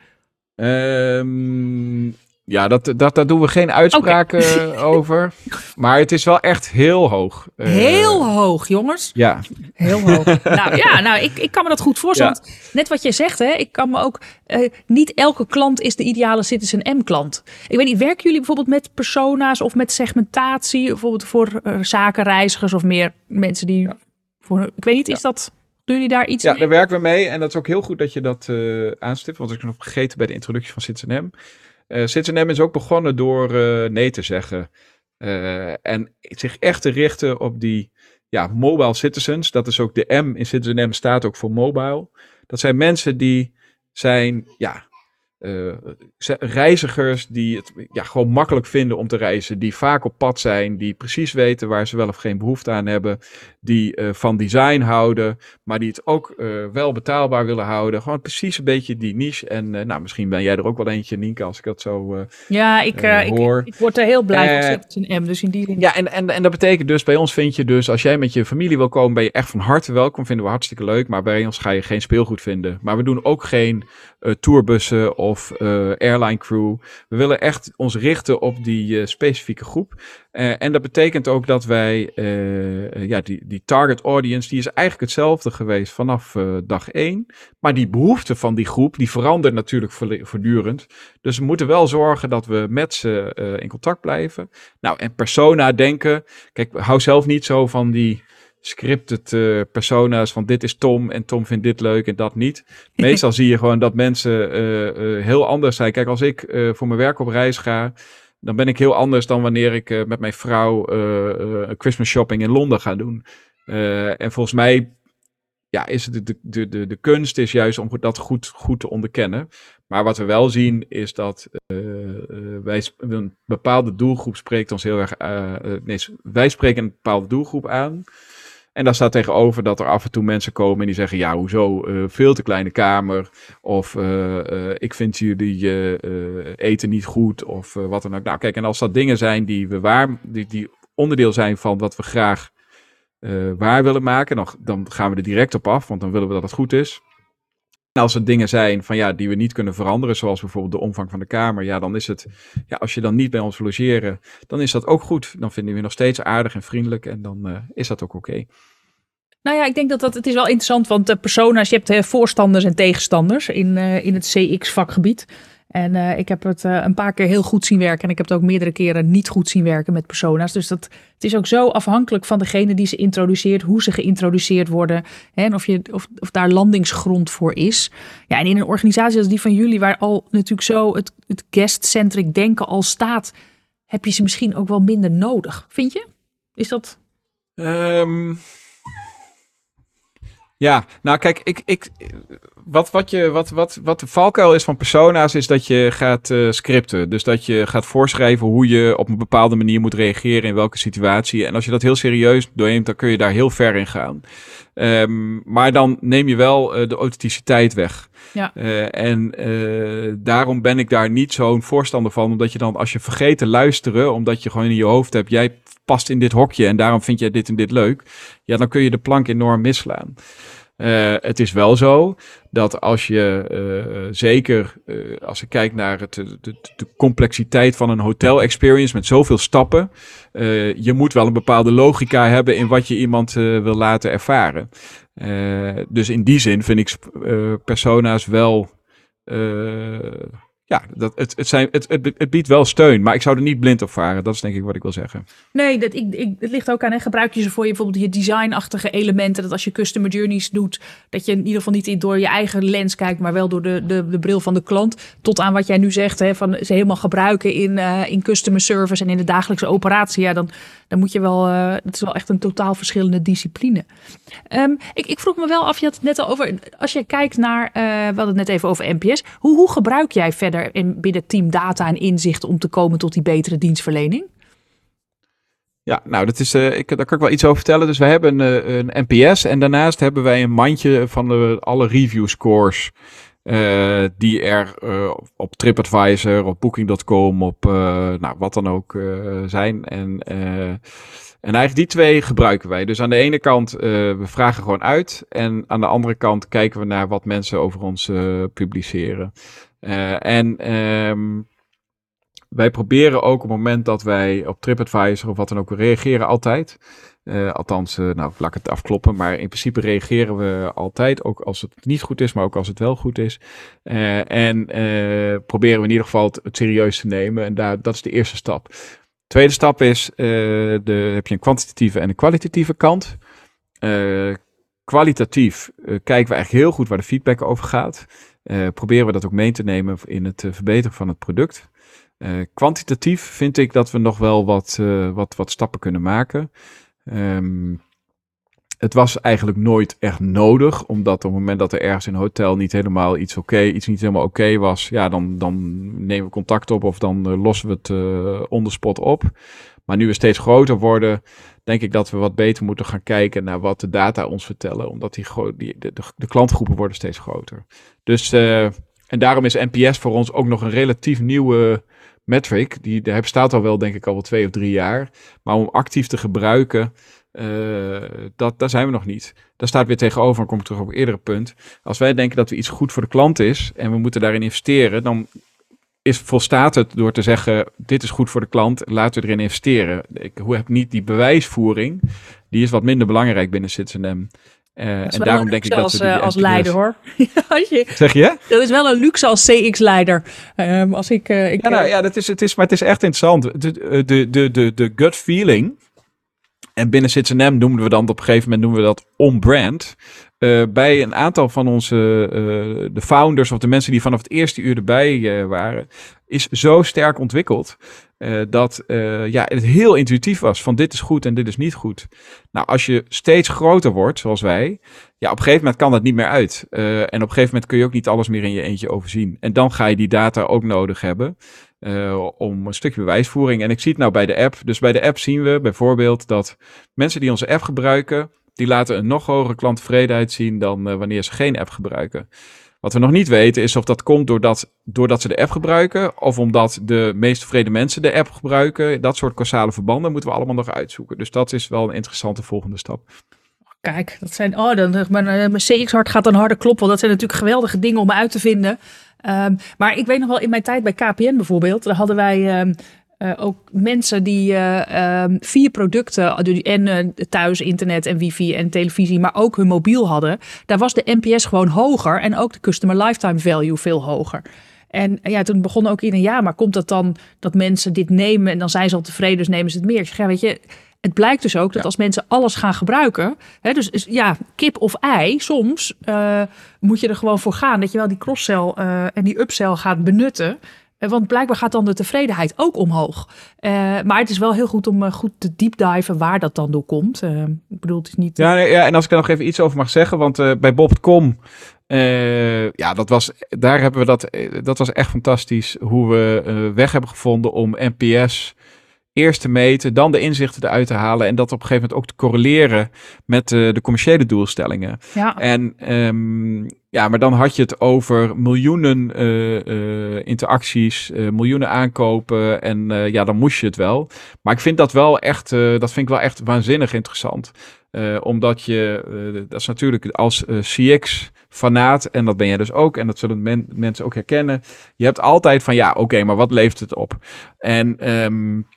Um, ja, dat, dat, daar doen we geen uitspraken okay. [laughs] over. Maar het is wel echt heel hoog. Uh, heel hoog, jongens. Ja. Heel hoog. [laughs] nou ja, nou, ik, ik kan me dat goed voorstellen. Ja. Net wat je zegt, hè, ik kan me ook. Uh, niet elke klant is de ideale Citizen M-klant. Ik weet niet, werken jullie bijvoorbeeld met persona's of met segmentatie? Bijvoorbeeld voor uh, zakenreizigers of meer mensen die. Ja. Voor, ik weet niet, is dat. Doen jullie daar iets ja, mee? daar werken we mee. En dat is ook heel goed dat je dat aanstipt. Want ik nog vergeten bij de introductie van Citizen M. Uh, Citizen is ook begonnen door uh, nee te zeggen. Uh, en zich echt te richten op die ja, mobile citizens. Dat is ook de M in Citizen M staat ook voor mobile. Dat zijn mensen die zijn ja, uh, reizigers die het ja, gewoon makkelijk vinden om te reizen, die vaak op pad zijn, die precies weten waar ze wel of geen behoefte aan hebben, die uh, van design houden, maar die het ook uh, wel betaalbaar willen houden. Gewoon precies een beetje die niche. En nou, misschien ben jij er ook wel eentje, Nienke, als ik dat zo Ja, ik, hoor. Ik, ik, word er heel blij van. Het een M, dus in die Ja, en, en, en dat betekent dus, bij ons vind je dus, als jij met je familie wil komen, ben je echt van harte welkom. Vinden we hartstikke leuk, maar bij ons ga je geen speelgoed vinden. Maar we doen ook geen tourbussen of uh, airline crew. We willen echt ons richten op die uh, specifieke groep. Uh, en dat betekent ook dat wij, ja, die, die target audience, die is eigenlijk hetzelfde geweest vanaf dag één. Maar die behoefte van die groep, die verandert natuurlijk voortdurend. Dus we moeten wel zorgen dat we met ze in contact blijven. Nou, en persona denken. Kijk, hou zelf niet zo van die scripted uh, persona's van dit is Tom en Tom vindt dit leuk en dat niet. [laughs] Meestal zie je gewoon dat mensen uh, uh, heel anders zijn. Kijk, als ik voor mijn werk op reis ga, dan ben ik heel anders dan wanneer ik met mijn vrouw Christmas shopping in Londen ga doen. en volgens mij ja, is de, de, de, de kunst is juist om dat goed, goed te onderkennen. Maar wat we wel zien is dat wij een bepaalde doelgroep spreekt ons heel erg. nee, wij spreken een bepaalde doelgroep aan. En daar staat tegenover dat er af en toe mensen komen en die zeggen: Ja, hoezo? veel te kleine kamer. Of ik vind jullie eten niet goed. Of wat dan ook. Nou, kijk, en als dat dingen zijn die we waar, die, die onderdeel zijn van wat we graag waar willen maken, dan, dan gaan we er direct op af, want dan willen we dat het goed is. En als er dingen zijn van ja, die we niet kunnen veranderen, zoals bijvoorbeeld de omvang van de kamer, ja, dan is het, ja, als je dan niet bij ons logeren, dan is dat ook goed. Dan vinden we je nog steeds aardig en vriendelijk en dan uh, is dat ook oké. Nou ja, ik denk dat dat, het is wel interessant, want de persona's, je hebt uh, voorstanders en tegenstanders in, in het CX-vakgebied. En uh, ik heb het uh, een paar keer heel goed zien werken. En ik heb het ook meerdere keren niet goed zien werken met persona's. Dus dat, het is ook zo afhankelijk van degene die ze introduceert, hoe ze geïntroduceerd worden. Hè, en of, je, of, of daar landingsgrond voor is. Ja, en in een organisatie als die van jullie, waar al natuurlijk zo het, het guest-centric denken al staat, heb je ze misschien ook wel minder nodig. Vind je? Is dat. Um... Ja, nou kijk, ik, ik, wat, wat, je, wat, wat, wat de valkuil is van persona's, is dat je gaat uh, scripten. Dus dat je gaat voorschrijven hoe je op een bepaalde manier moet reageren in welke situatie. En als je dat heel serieus doorneemt, dan kun je daar heel ver in gaan. Um, maar dan neem je wel uh, de authenticiteit weg. Ja. Uh, en daarom ben ik daar niet zo'n voorstander van. Omdat je dan, als je vergeet te luisteren, omdat je gewoon in je hoofd hebt, jij past in dit hokje en daarom vind jij dit en dit leuk. Ja, dan kun je de plank enorm misslaan. Uh, het is wel zo dat als je uh, zeker uh, als ik kijk naar de, de, complexiteit van een hotel experience met zoveel stappen, je moet wel een bepaalde logica hebben in wat je iemand wil laten ervaren. dus in die zin vind ik persona's wel ja, dat, het, het, zijn, het, het, biedt wel steun, maar ik zou er niet blind op varen. Dat is denk ik wat ik wil zeggen. Nee, dat, ik, ik, het ligt ook aan, hè, gebruik je ze voor je bijvoorbeeld je designachtige elementen. Dat als je customer journeys doet, dat je in ieder geval niet door je eigen lens kijkt, maar wel door de, de, de bril van de klant. Tot aan wat jij nu zegt, hè, van ze helemaal gebruiken in, uh, in customer service en in de dagelijkse operatie. Ja, dan, dan moet je wel, uh, het is wel echt een totaal verschillende discipline. Um, ik, ik vroeg me wel af, je had het net al over, als je kijkt naar, uh, we hadden het net even over NPS. Hoe, hoe gebruik jij verder in, binnen team data en inzicht om te komen tot die betere dienstverlening? Ja, nou, dat is, uh, ik, daar kan ik wel iets over vertellen. Dus we hebben een, een NPS en daarnaast hebben wij een mandje van de, alle review scores. Uh, die er op TripAdvisor, op Booking.com, op nou, wat dan ook zijn. En, en eigenlijk die twee gebruiken wij. Dus aan de ene kant, we vragen gewoon uit. En aan de andere kant kijken we naar wat mensen over ons publiceren. Uh, en um, wij proberen ook op het moment dat wij op TripAdvisor of wat dan ook reageren altijd. Uh, althans, uh, nou, laat ik het afkloppen. Maar in principe reageren we altijd. Ook als het niet goed is, maar ook als het wel goed is. En proberen we in ieder geval het, het, serieus te nemen. En daar, dat is de eerste stap. Tweede stap is, de, heb je een kwantitatieve en een kwalitatieve kant. kwalitatief kijken we eigenlijk heel goed waar de feedback over gaat. Uh, proberen we dat ook mee te nemen in het uh, verbeteren van het product. Uh, kwantitatief vind ik dat we nog wel wat, wat, wat stappen kunnen maken. Um, het was eigenlijk nooit echt nodig, omdat op het moment dat er ergens in een hotel niet helemaal iets oké, iets niet helemaal oké was, ja, dan, dan nemen we contact op of dan lossen we het uh, on the spot op. Maar nu we steeds groter worden, denk ik dat we wat beter moeten gaan kijken naar wat de data ons vertellen. Omdat die, die de, de, klantgroepen worden steeds groter. Dus, uh, en daarom is NPS voor ons ook nog een relatief nieuwe metric. Die daar bestaat al wel, denk ik, al wel twee of drie jaar. Maar om actief te gebruiken, uh, dat, daar zijn we nog niet. Daar staat weer tegenover, dan kom ik terug op een eerdere punt. Als wij denken dat we iets goed voor de klant is en we moeten daarin investeren, dan is, volstaat het door te zeggen: dit is goed voor de klant, laten we erin investeren. Ik heb niet die bewijsvoering, die is wat minder belangrijk binnen CitizenM. Uh, en daarom denk ik dat als, ze die als leider hoor. [laughs] je, zeg je? Dat is wel een luxe als CX-leider. Um, als ik, uh, ik ja, nou, ja, dat is, het is, maar het is echt interessant. De, de, de, de, de gut feeling. En binnen CitizenM noemen we dan op een gegeven moment noemen we dat on-brand. Uh, bij een aantal van onze uh, de founders of de mensen die vanaf het eerste uur erbij uh, waren, is zo sterk ontwikkeld dat ja, het heel intuïtief was van dit is goed en dit is niet goed. Nou, als je steeds groter wordt, zoals wij, ja, op een gegeven moment kan dat niet meer uit. en op een gegeven moment kun je ook niet alles meer in je eentje overzien. En dan ga je die data ook nodig hebben. Uh, om een stukje bewijsvoering. En ik zie het nou bij de app. Dus bij de app zien we bijvoorbeeld dat mensen die onze app gebruiken, die laten een nog hogere klanttevredenheid zien dan eh, wanneer ze geen app gebruiken. Wat we nog niet weten is of dat komt doordat, doordat ze de app gebruiken of omdat de meest tevreden mensen de app gebruiken. Dat soort causale verbanden moeten we allemaal nog uitzoeken. Dus dat is wel een interessante volgende stap. Kijk, dat zijn, oh, dan, mijn, mijn CX-hart gaat dan harder kloppen. Dat zijn natuurlijk geweldige dingen om uit te vinden. Ehm, maar ik weet nog wel in mijn tijd bij KPN bijvoorbeeld, daar hadden wij ehm, uh, ook mensen die uh, um, vier producten en uh, thuis internet en wifi en televisie, maar ook hun mobiel hadden, daar was de NPS gewoon hoger en ook de customer lifetime value veel hoger. En ja, toen begon ook in een ja, maar komt dat dan dat mensen dit nemen en dan zijn ze al tevreden, dus nemen ze het meer? Ik zeg, weet je, het blijkt dus ook dat als mensen alles gaan gebruiken, hè, dus, dus ja, kip of ei, soms moet je er gewoon voor gaan dat je wel die cross-sell en die upsell gaat benutten. Eh, want blijkbaar gaat dan de tevredenheid ook omhoog. Uh, maar het is wel heel goed om uh, goed te deepdiven waar dat dan door komt. Uh, ik bedoel, het is niet... Ja, nee, ja, en als ik er nog even iets over mag zeggen. Want bij Bob.com, ja, dat was, daar hebben we dat... dat was echt fantastisch hoe we weg hebben gevonden om NPS eerst te meten, dan de inzichten eruit te halen en dat op een gegeven moment ook te correleren met de, de commerciële doelstellingen. Ja. En um, ja, maar dan had je het over miljoenen uh, uh, interacties, uh, miljoenen aankopen en ja, dan moest je het wel. Maar ik vind dat wel echt, dat vind ik wel echt waanzinnig interessant. omdat je, dat is natuurlijk als CX fanaat, en dat ben jij dus ook, en dat zullen men, mensen ook herkennen. Je hebt altijd van, ja, oké, maar wat levert het op? En um,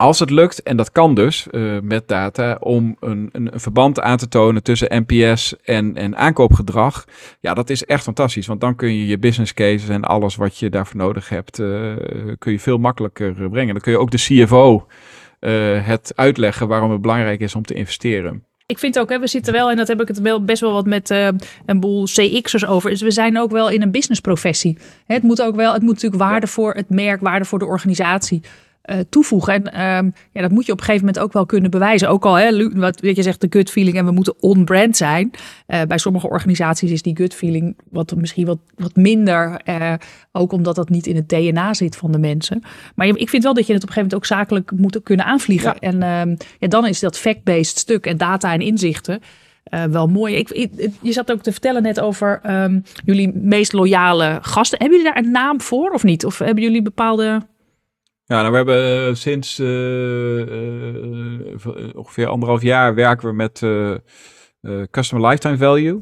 als het lukt, en dat kan dus uh, met data, om een, een, een, verband aan te tonen tussen NPS en, en aankoopgedrag, ja, dat is echt fantastisch. Want dan kun je je business cases en alles wat je daarvoor nodig hebt, uh, kun je veel makkelijker brengen. Dan kun je ook de CFO uh, het uitleggen waarom het belangrijk is om te investeren. Ik vind ook, hè, we zitten wel, en dat heb ik het wel best wel wat met uh, een boel CX'ers over. Dus we zijn ook wel in een businessprofessie. Het moet ook wel, het moet natuurlijk waarde voor het merk, waarde voor de organisatie toevoegen. En um, ja, dat moet je op een gegeven moment ook wel kunnen bewijzen. Ook al, hè, wat weet je zegt, de gut feeling en we moeten on-brand zijn. Uh, bij sommige organisaties is die gut feeling wat misschien wat, wat minder. Uh, ook omdat dat niet in het DNA zit van de mensen. Maar ik vind wel dat je het op een gegeven moment ook zakelijk moet kunnen aanvliegen. Ja. En um, ja, dan is dat fact-based stuk en data en inzichten. Uh, wel mooi. Ik, ik, je zat ook te vertellen net over um, jullie meest loyale gasten. Hebben jullie daar een naam voor of niet? Of hebben jullie bepaalde ja, nou, we hebben uh, sinds uh, uh, ongeveer anderhalf jaar werken we met Customer Lifetime Value.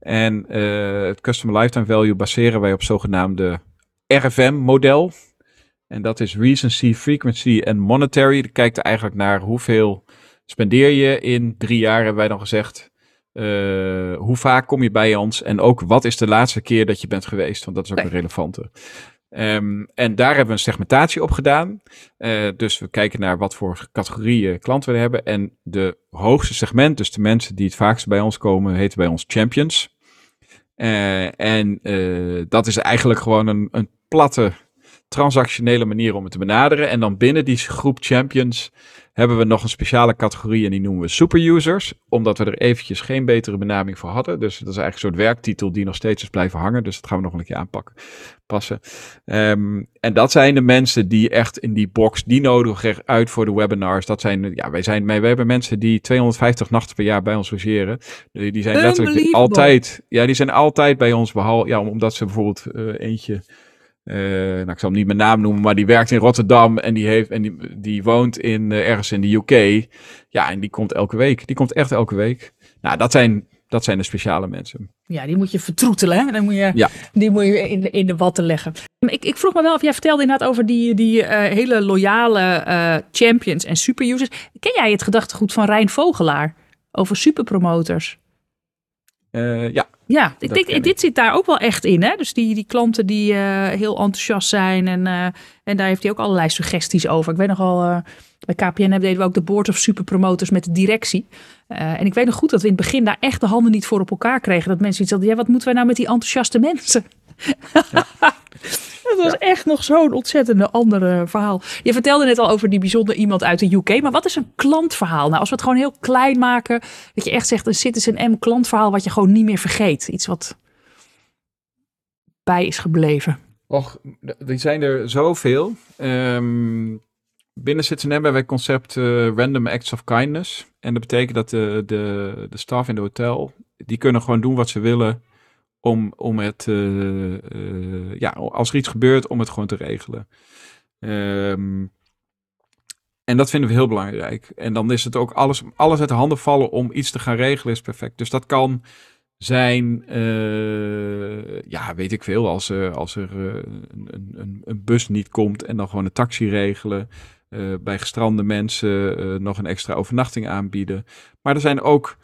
En het Customer Lifetime Value baseren wij op zogenaamde RFM-model. En dat is Recency, Frequency en Monetary. Dat kijkt eigenlijk naar hoeveel spendeer je in drie jaar, hebben wij dan gezegd. hoe vaak kom je bij ons en ook wat is de laatste keer dat je bent geweest? Want dat is ook een relevante. Um, en daar hebben we een segmentatie op gedaan. Uh, dus we kijken naar wat voor categorieën klanten we hebben. En de hoogste segment, dus de mensen die het vaakst bij ons komen, heten bij ons champions. Uh, en uh, dat is eigenlijk gewoon een, een platte transactionele manier om het te benaderen. En dan binnen die groep champions hebben we nog een speciale categorie en die noemen we superusers. Omdat we er eventjes geen betere benaming voor hadden. Dus dat is eigenlijk een soort werktitel die nog steeds is blijven hangen. Dus dat gaan we nog een keer aanpakken, passen. Um, en dat zijn de mensen die echt in die box, die nodigen uit voor de webinars. Dat zijn, ja, wij zijn, wij hebben mensen die 250 nachten per jaar bij ons logeren. Die zijn letterlijk altijd, ja, die zijn altijd bij ons, behalve, ja, omdat ze bijvoorbeeld uh, eentje uh, nou, ik zal hem niet mijn naam noemen, maar die werkt in Rotterdam en die, heeft, en die, die woont in, uh, ergens in de UK. Ja, en die komt elke week. Die komt echt elke week. Nou, dat zijn, dat zijn de speciale mensen. Ja, die moet je vertroetelen. Hè? Dan moet je, ja. Die moet je in de, in de watten leggen. Ik, ik vroeg me wel of jij vertelde inderdaad over die, die uh, hele loyale champions en superusers. Ken jij het gedachtegoed van Rijn Vogelaar over superpromoters? Ja, ja, ik denk, dit zit daar ook wel echt in. Hè? Dus die, die klanten die uh, heel enthousiast zijn. En, uh, en daar heeft hij ook allerlei suggesties over. Ik weet nogal, uh, bij KPN deden we ook de board of superpromoters met de directie. en ik weet nog goed dat we in het begin daar echt de handen niet voor op elkaar kregen. Dat mensen iets hadden, ja, wat moeten wij nou met die enthousiaste mensen? [laughs] Ja. Dat was echt nog zo'n ontzettende andere verhaal. Je vertelde net al over die bijzondere iemand uit de UK. Maar wat is een klantverhaal? Nou, als we het gewoon heel klein maken. Dat je echt zegt een Citizen M klantverhaal wat je gewoon niet meer vergeet. Iets wat bij is gebleven. Och, die zijn er zoveel. Um, binnen Citizen hebben wij het concept uh, Random Acts of Kindness. En dat betekent dat de, de, de staf in de hotel, die kunnen gewoon doen wat ze willen om, om het, uh, uh, ja, als er iets gebeurt, om het gewoon te regelen. Um, en dat vinden we heel belangrijk. En dan is het ook alles, alles uit de handen vallen om iets te gaan regelen is perfect. Dus dat kan zijn, uh, ja, weet ik veel, als, als er een, een, een, bus niet komt en dan gewoon een taxi regelen. Bij gestrande mensen nog een extra overnachting aanbieden. Maar er zijn ook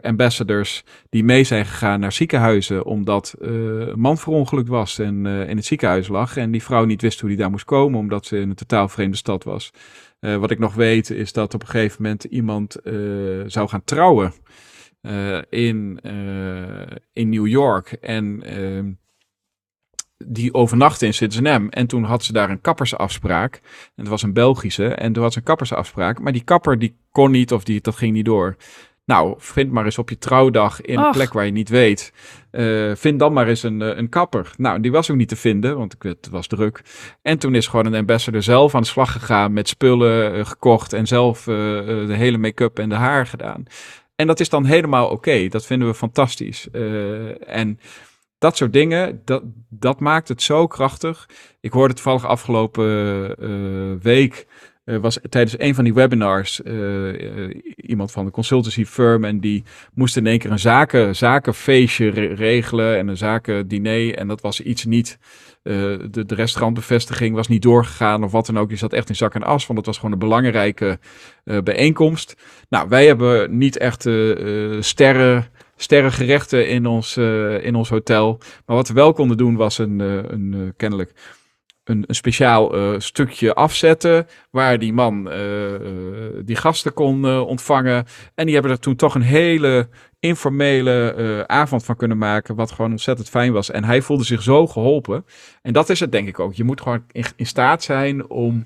ambassadors die mee zijn gegaan naar ziekenhuizen omdat een man verongelukt was en in het ziekenhuis lag. En die vrouw niet wist hoe die daar moest komen omdat ze in een totaal vreemde stad was. wat ik nog weet is dat op een gegeven moment iemand zou gaan trouwen. Uh, in, uh, in New York. En uh, die overnachtte in Citizen. En toen had ze daar een kappersafspraak. En het was een Belgische. En toen had ze een kappersafspraak. Maar die kapper die kon niet of die, dat ging niet door. Nou, vind maar eens op je trouwdag in een plek waar je niet weet. Uh, vind dan maar eens een, een kapper. Nou, die was ook niet te vinden, want het was druk. En toen is gewoon een ambassador zelf aan de slag gegaan met spullen uh, gekocht en zelf de hele make-up en de haar gedaan. En dat is dan helemaal oké. Dat vinden we fantastisch. En dat soort dingen, dat, dat maakt het zo krachtig. Ik hoorde toevallig afgelopen uh, week. Uh, was tijdens een van die webinars iemand van de consultancy firm en die moest in één keer een zaken, zakenfeestje regelen en een zakendiner en dat was iets niet de, de restaurantbevestiging was niet doorgegaan of wat dan ook. Die zat echt in zak en as, want het was gewoon een belangrijke bijeenkomst. Nou, wij hebben niet echt sterren, sterrengerechten in ons, in ons hotel. Maar wat we wel konden doen was een, een kennelijk een, een speciaal stukje afzetten. Waar die man die gasten kon ontvangen. En die hebben er toen toch een hele informele avond van kunnen maken. Wat gewoon ontzettend fijn was. En hij voelde zich zo geholpen. En dat is het denk ik ook. Je moet gewoon in, in staat zijn om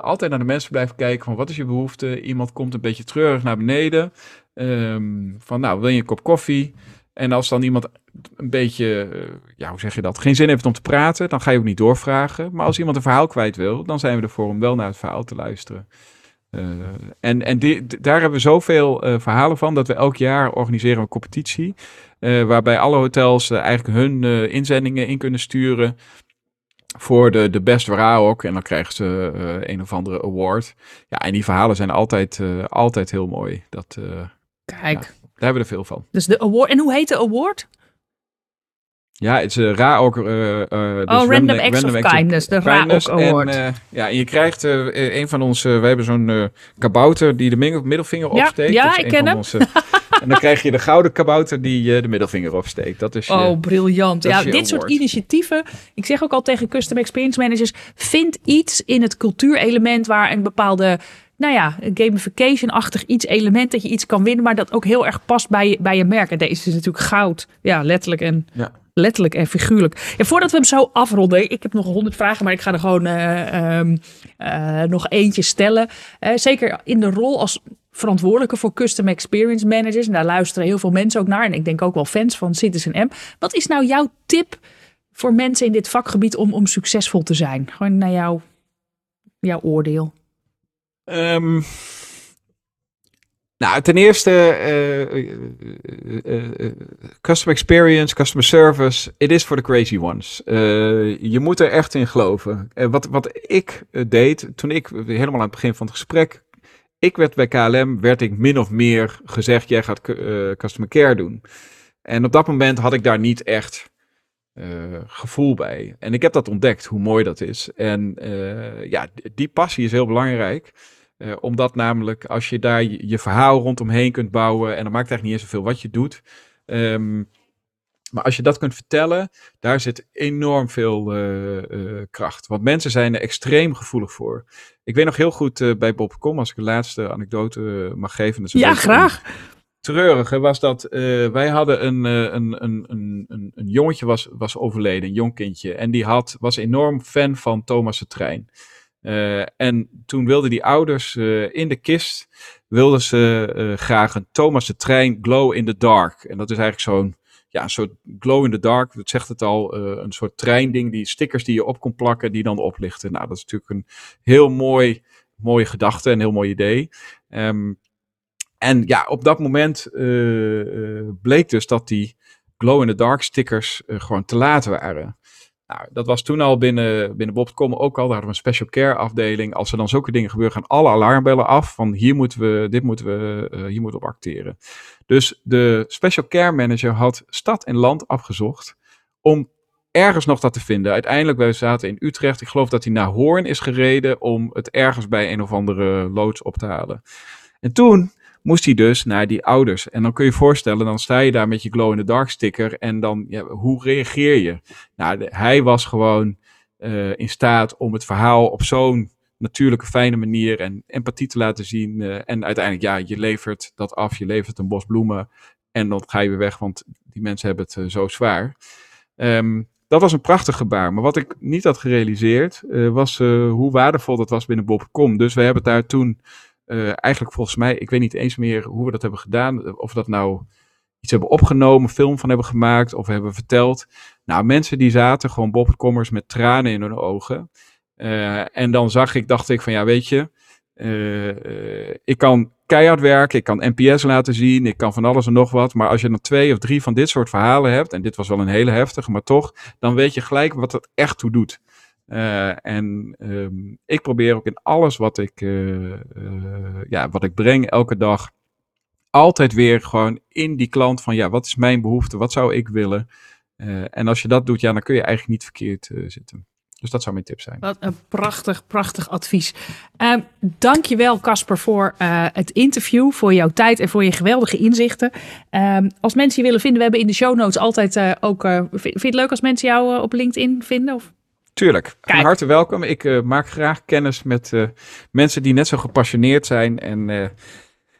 altijd naar de mensen blijven kijken. Van wat is je behoefte? Iemand komt een beetje treurig naar beneden. Um, van nou, wil je een kop koffie? En als dan iemand een beetje, eh, ja, hoe zeg je dat, geen zin heeft om te praten, dan ga je ook niet doorvragen. Maar als iemand een verhaal kwijt wil, dan zijn we ervoor om wel naar het verhaal te luisteren. Uh, en en daar hebben we zoveel uh, verhalen van dat we elk jaar organiseren een competitie. Waarbij alle hotels eigenlijk hun inzendingen in kunnen sturen voor de, de best ook. En dan krijgen ze een of andere award. Ja, en die verhalen zijn altijd, altijd heel mooi. Dat, Kijk. Ja. Daar hebben we er veel van. Dus de award. En hoe heet de award? Ja, het is uh, RAOK. Uh, uh, dus oh, Random, random Acts of Kindness, de RAOK Award. En, ja, en je krijgt een van onze, we hebben zo'n kabouter die de middelvinger opsteekt. Ja, ik ken hem. Onze, [laughs] en dan krijg je de gouden kabouter die de middelvinger opsteekt. Dat is oh, briljant. Ja, dit award. soort initiatieven. Ik zeg ook al tegen custom experience managers, vind iets in het cultuurelement waar een bepaalde nou ja, een gamification-achtig iets element dat je iets kan winnen, maar dat ook heel erg past bij, je, bij je merk. En deze is natuurlijk goud. Ja, letterlijk en, ja. letterlijk en figuurlijk. En voordat we hem zo afronden, ik heb nog honderd vragen, maar ik ga er gewoon uh, um, uh, nog eentje stellen. Uh, zeker in de rol als verantwoordelijke voor custom experience managers. En daar luisteren heel veel mensen ook naar. En ik denk ook wel fans van Citizen M. Wat is nou jouw tip voor mensen in dit vakgebied om, om succesvol te zijn? Gewoon naar jou, jouw oordeel. Um, nou, ten eerste, uh, uh, uh, customer experience, customer service, it is for the crazy ones. je moet er echt in geloven. wat, wat ik deed, toen ik helemaal aan het begin van het gesprek, ik werd bij KLM, werd ik min of meer gezegd, jij gaat customer care doen. En op dat moment had ik daar niet echt gevoel bij. En ik heb dat ontdekt, hoe mooi dat is. En ja, die passie is heel belangrijk. Uh, omdat namelijk als je daar je, je, verhaal rondomheen kunt bouwen, en dan maakt eigenlijk niet eens zoveel wat je doet. Um, maar als je dat kunt vertellen, daar zit enorm veel uh, uh, kracht. Want mensen zijn er extreem gevoelig voor. Ik weet nog heel goed bij Bob.com, als ik de laatste anekdote mag geven. Dat ja, graag. Treurige was dat wij hadden een, een, een, een, een jongetje was, was overleden, een jong kindje. En die had, was enorm fan van Thomas de Trein. Uh, en toen wilden die ouders uh, in de kist, wilden ze uh, graag een Thomas de Trein Glow in the Dark. En dat is eigenlijk zo'n ja, soort glow in the dark, dat zegt het al, een soort treinding, die stickers die je op kon plakken, die dan oplichten. Nou, dat is natuurlijk een heel mooi, mooie gedachte, een heel mooi idee. Um, en ja, op dat moment bleek dus dat die glow-in-the-dark stickers gewoon te laat waren. Nou, dat was toen al binnen, binnen Bob.com ook al. Daar hadden we een special care afdeling. Als er dan zulke dingen gebeuren, gaan alle alarmbellen af. Van hier moeten we, dit moeten we, uh, hier moeten we op acteren. Dus de special care manager had stad en land afgezocht om ergens nog dat te vinden. Uiteindelijk, wij zaten in Utrecht. Ik geloof dat hij naar Hoorn is gereden om het ergens bij een of andere loods op te halen. En toen moest hij dus naar die ouders. En dan kun je je voorstellen, dan sta je daar met je glow-in-the-dark sticker en dan, ja, hoe reageer je? Nou, hij was gewoon uh, in staat om het verhaal op zo'n natuurlijke, fijne manier en empathie te laten zien. Uh, en uiteindelijk, ja, je levert dat af, je levert een bos bloemen en dan ga je weer weg, want die mensen hebben het uh, zo zwaar. Um, dat was een prachtig gebaar. Maar wat ik niet had gerealiseerd, was hoe waardevol dat was binnen Bob.com. Dus we hebben daar toen uh, eigenlijk volgens mij, ik weet niet eens meer hoe we dat hebben gedaan. Of we dat nou iets hebben opgenomen, film van hebben gemaakt of hebben verteld. Nou, mensen die zaten gewoon bobcommers met tranen in hun ogen. Uh, en dan zag ik, dacht ik van ja, weet je, ik kan keihard werken, ik kan NPS laten zien, ik kan van alles en nog wat. Maar als je dan twee of drie van dit soort verhalen hebt, en dit was wel een hele heftige, maar toch, dan weet je gelijk wat het echt toe doet. Uh, en um, ik probeer ook in alles wat ik, uh, uh, ja, wat ik breng elke dag, altijd weer gewoon in die klant van, ja, wat is mijn behoefte, wat zou ik willen? en als je dat doet, ja, dan kun je eigenlijk niet verkeerd zitten. Dus dat zou mijn tip zijn. Wat een prachtig, prachtig advies. Uh, dankjewel Casper voor uh, het interview, voor jouw tijd en voor je geweldige inzichten. Uh, als mensen je willen vinden, we hebben in de show notes altijd ook... vind je het leuk als mensen jou op LinkedIn vinden? Of? Tuurlijk, van harte welkom. Ik uh, maak graag kennis met uh, mensen die net zo gepassioneerd zijn. En uh,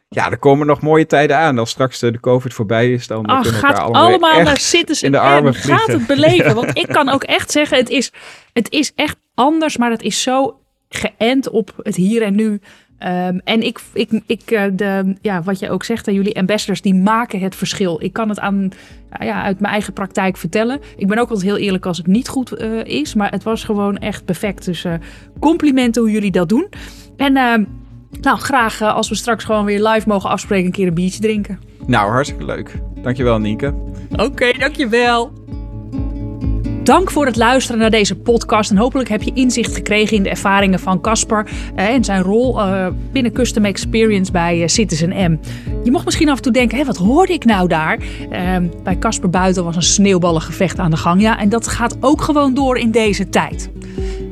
ja, er komen nog mooie tijden aan. Als straks de COVID voorbij is, dan oh, kunnen we elkaar allemaal, allemaal naar zitten in de armen vliegen. Gaat het beleven? [laughs] Want ik kan ook echt zeggen, het is, het is echt anders, maar het is zo geënt op het hier en nu. Um, en ik, ik, ik de, ja, wat je ook zegt, jullie ambassadors, die maken het verschil. Ik kan het aan, ja, uit mijn eigen praktijk vertellen. Ik ben ook altijd heel eerlijk als het niet goed uh, is, maar het was gewoon echt perfect. Dus uh, complimenten hoe jullie dat doen. En uh, nou, graag als we straks gewoon weer live mogen afspreken, een keer een biertje drinken. Nou, hartstikke leuk. Dankjewel, Nienke. Oké, okay, dankjewel. Dank voor het luisteren naar deze podcast. En hopelijk heb je inzicht gekregen in de ervaringen van Casper eh, en zijn rol uh, binnen Custom Experience bij uh, Citizen M. Je mocht misschien af en toe denken: wat hoorde ik nou daar? Ehm, bij Casper buiten was een sneeuwballengevecht aan de gang. Ja, en dat gaat ook gewoon door in deze tijd.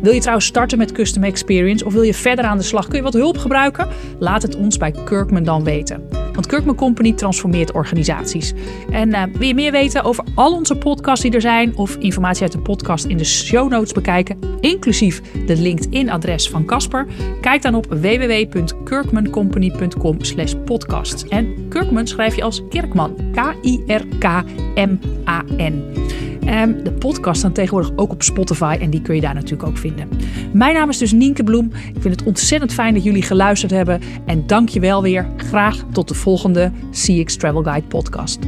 Wil je trouwens starten met Custom Experience of wil je verder aan de slag? Kun je wat hulp gebruiken? Laat het ons bij Kirkman dan weten. Want Kirkman Company transformeert organisaties. En uh, wil je meer weten over al onze podcasts die er zijn of informatie uit de podcast in de show notes bekijken, inclusief de LinkedIn-adres van Casper? Kijk dan op www.kirkmancompany.com/podcast. En Kirkman schrijf je als Kirkman, K-I-R-K-M-A-N. Um, de podcast staat tegenwoordig ook op Spotify en die kun je daar natuurlijk ook vinden. Mijn naam is dus Nienke Bloem. Ik vind het ontzettend fijn dat jullie geluisterd hebben. En dank je wel weer. Graag tot de volgende CX Travel Guide podcast.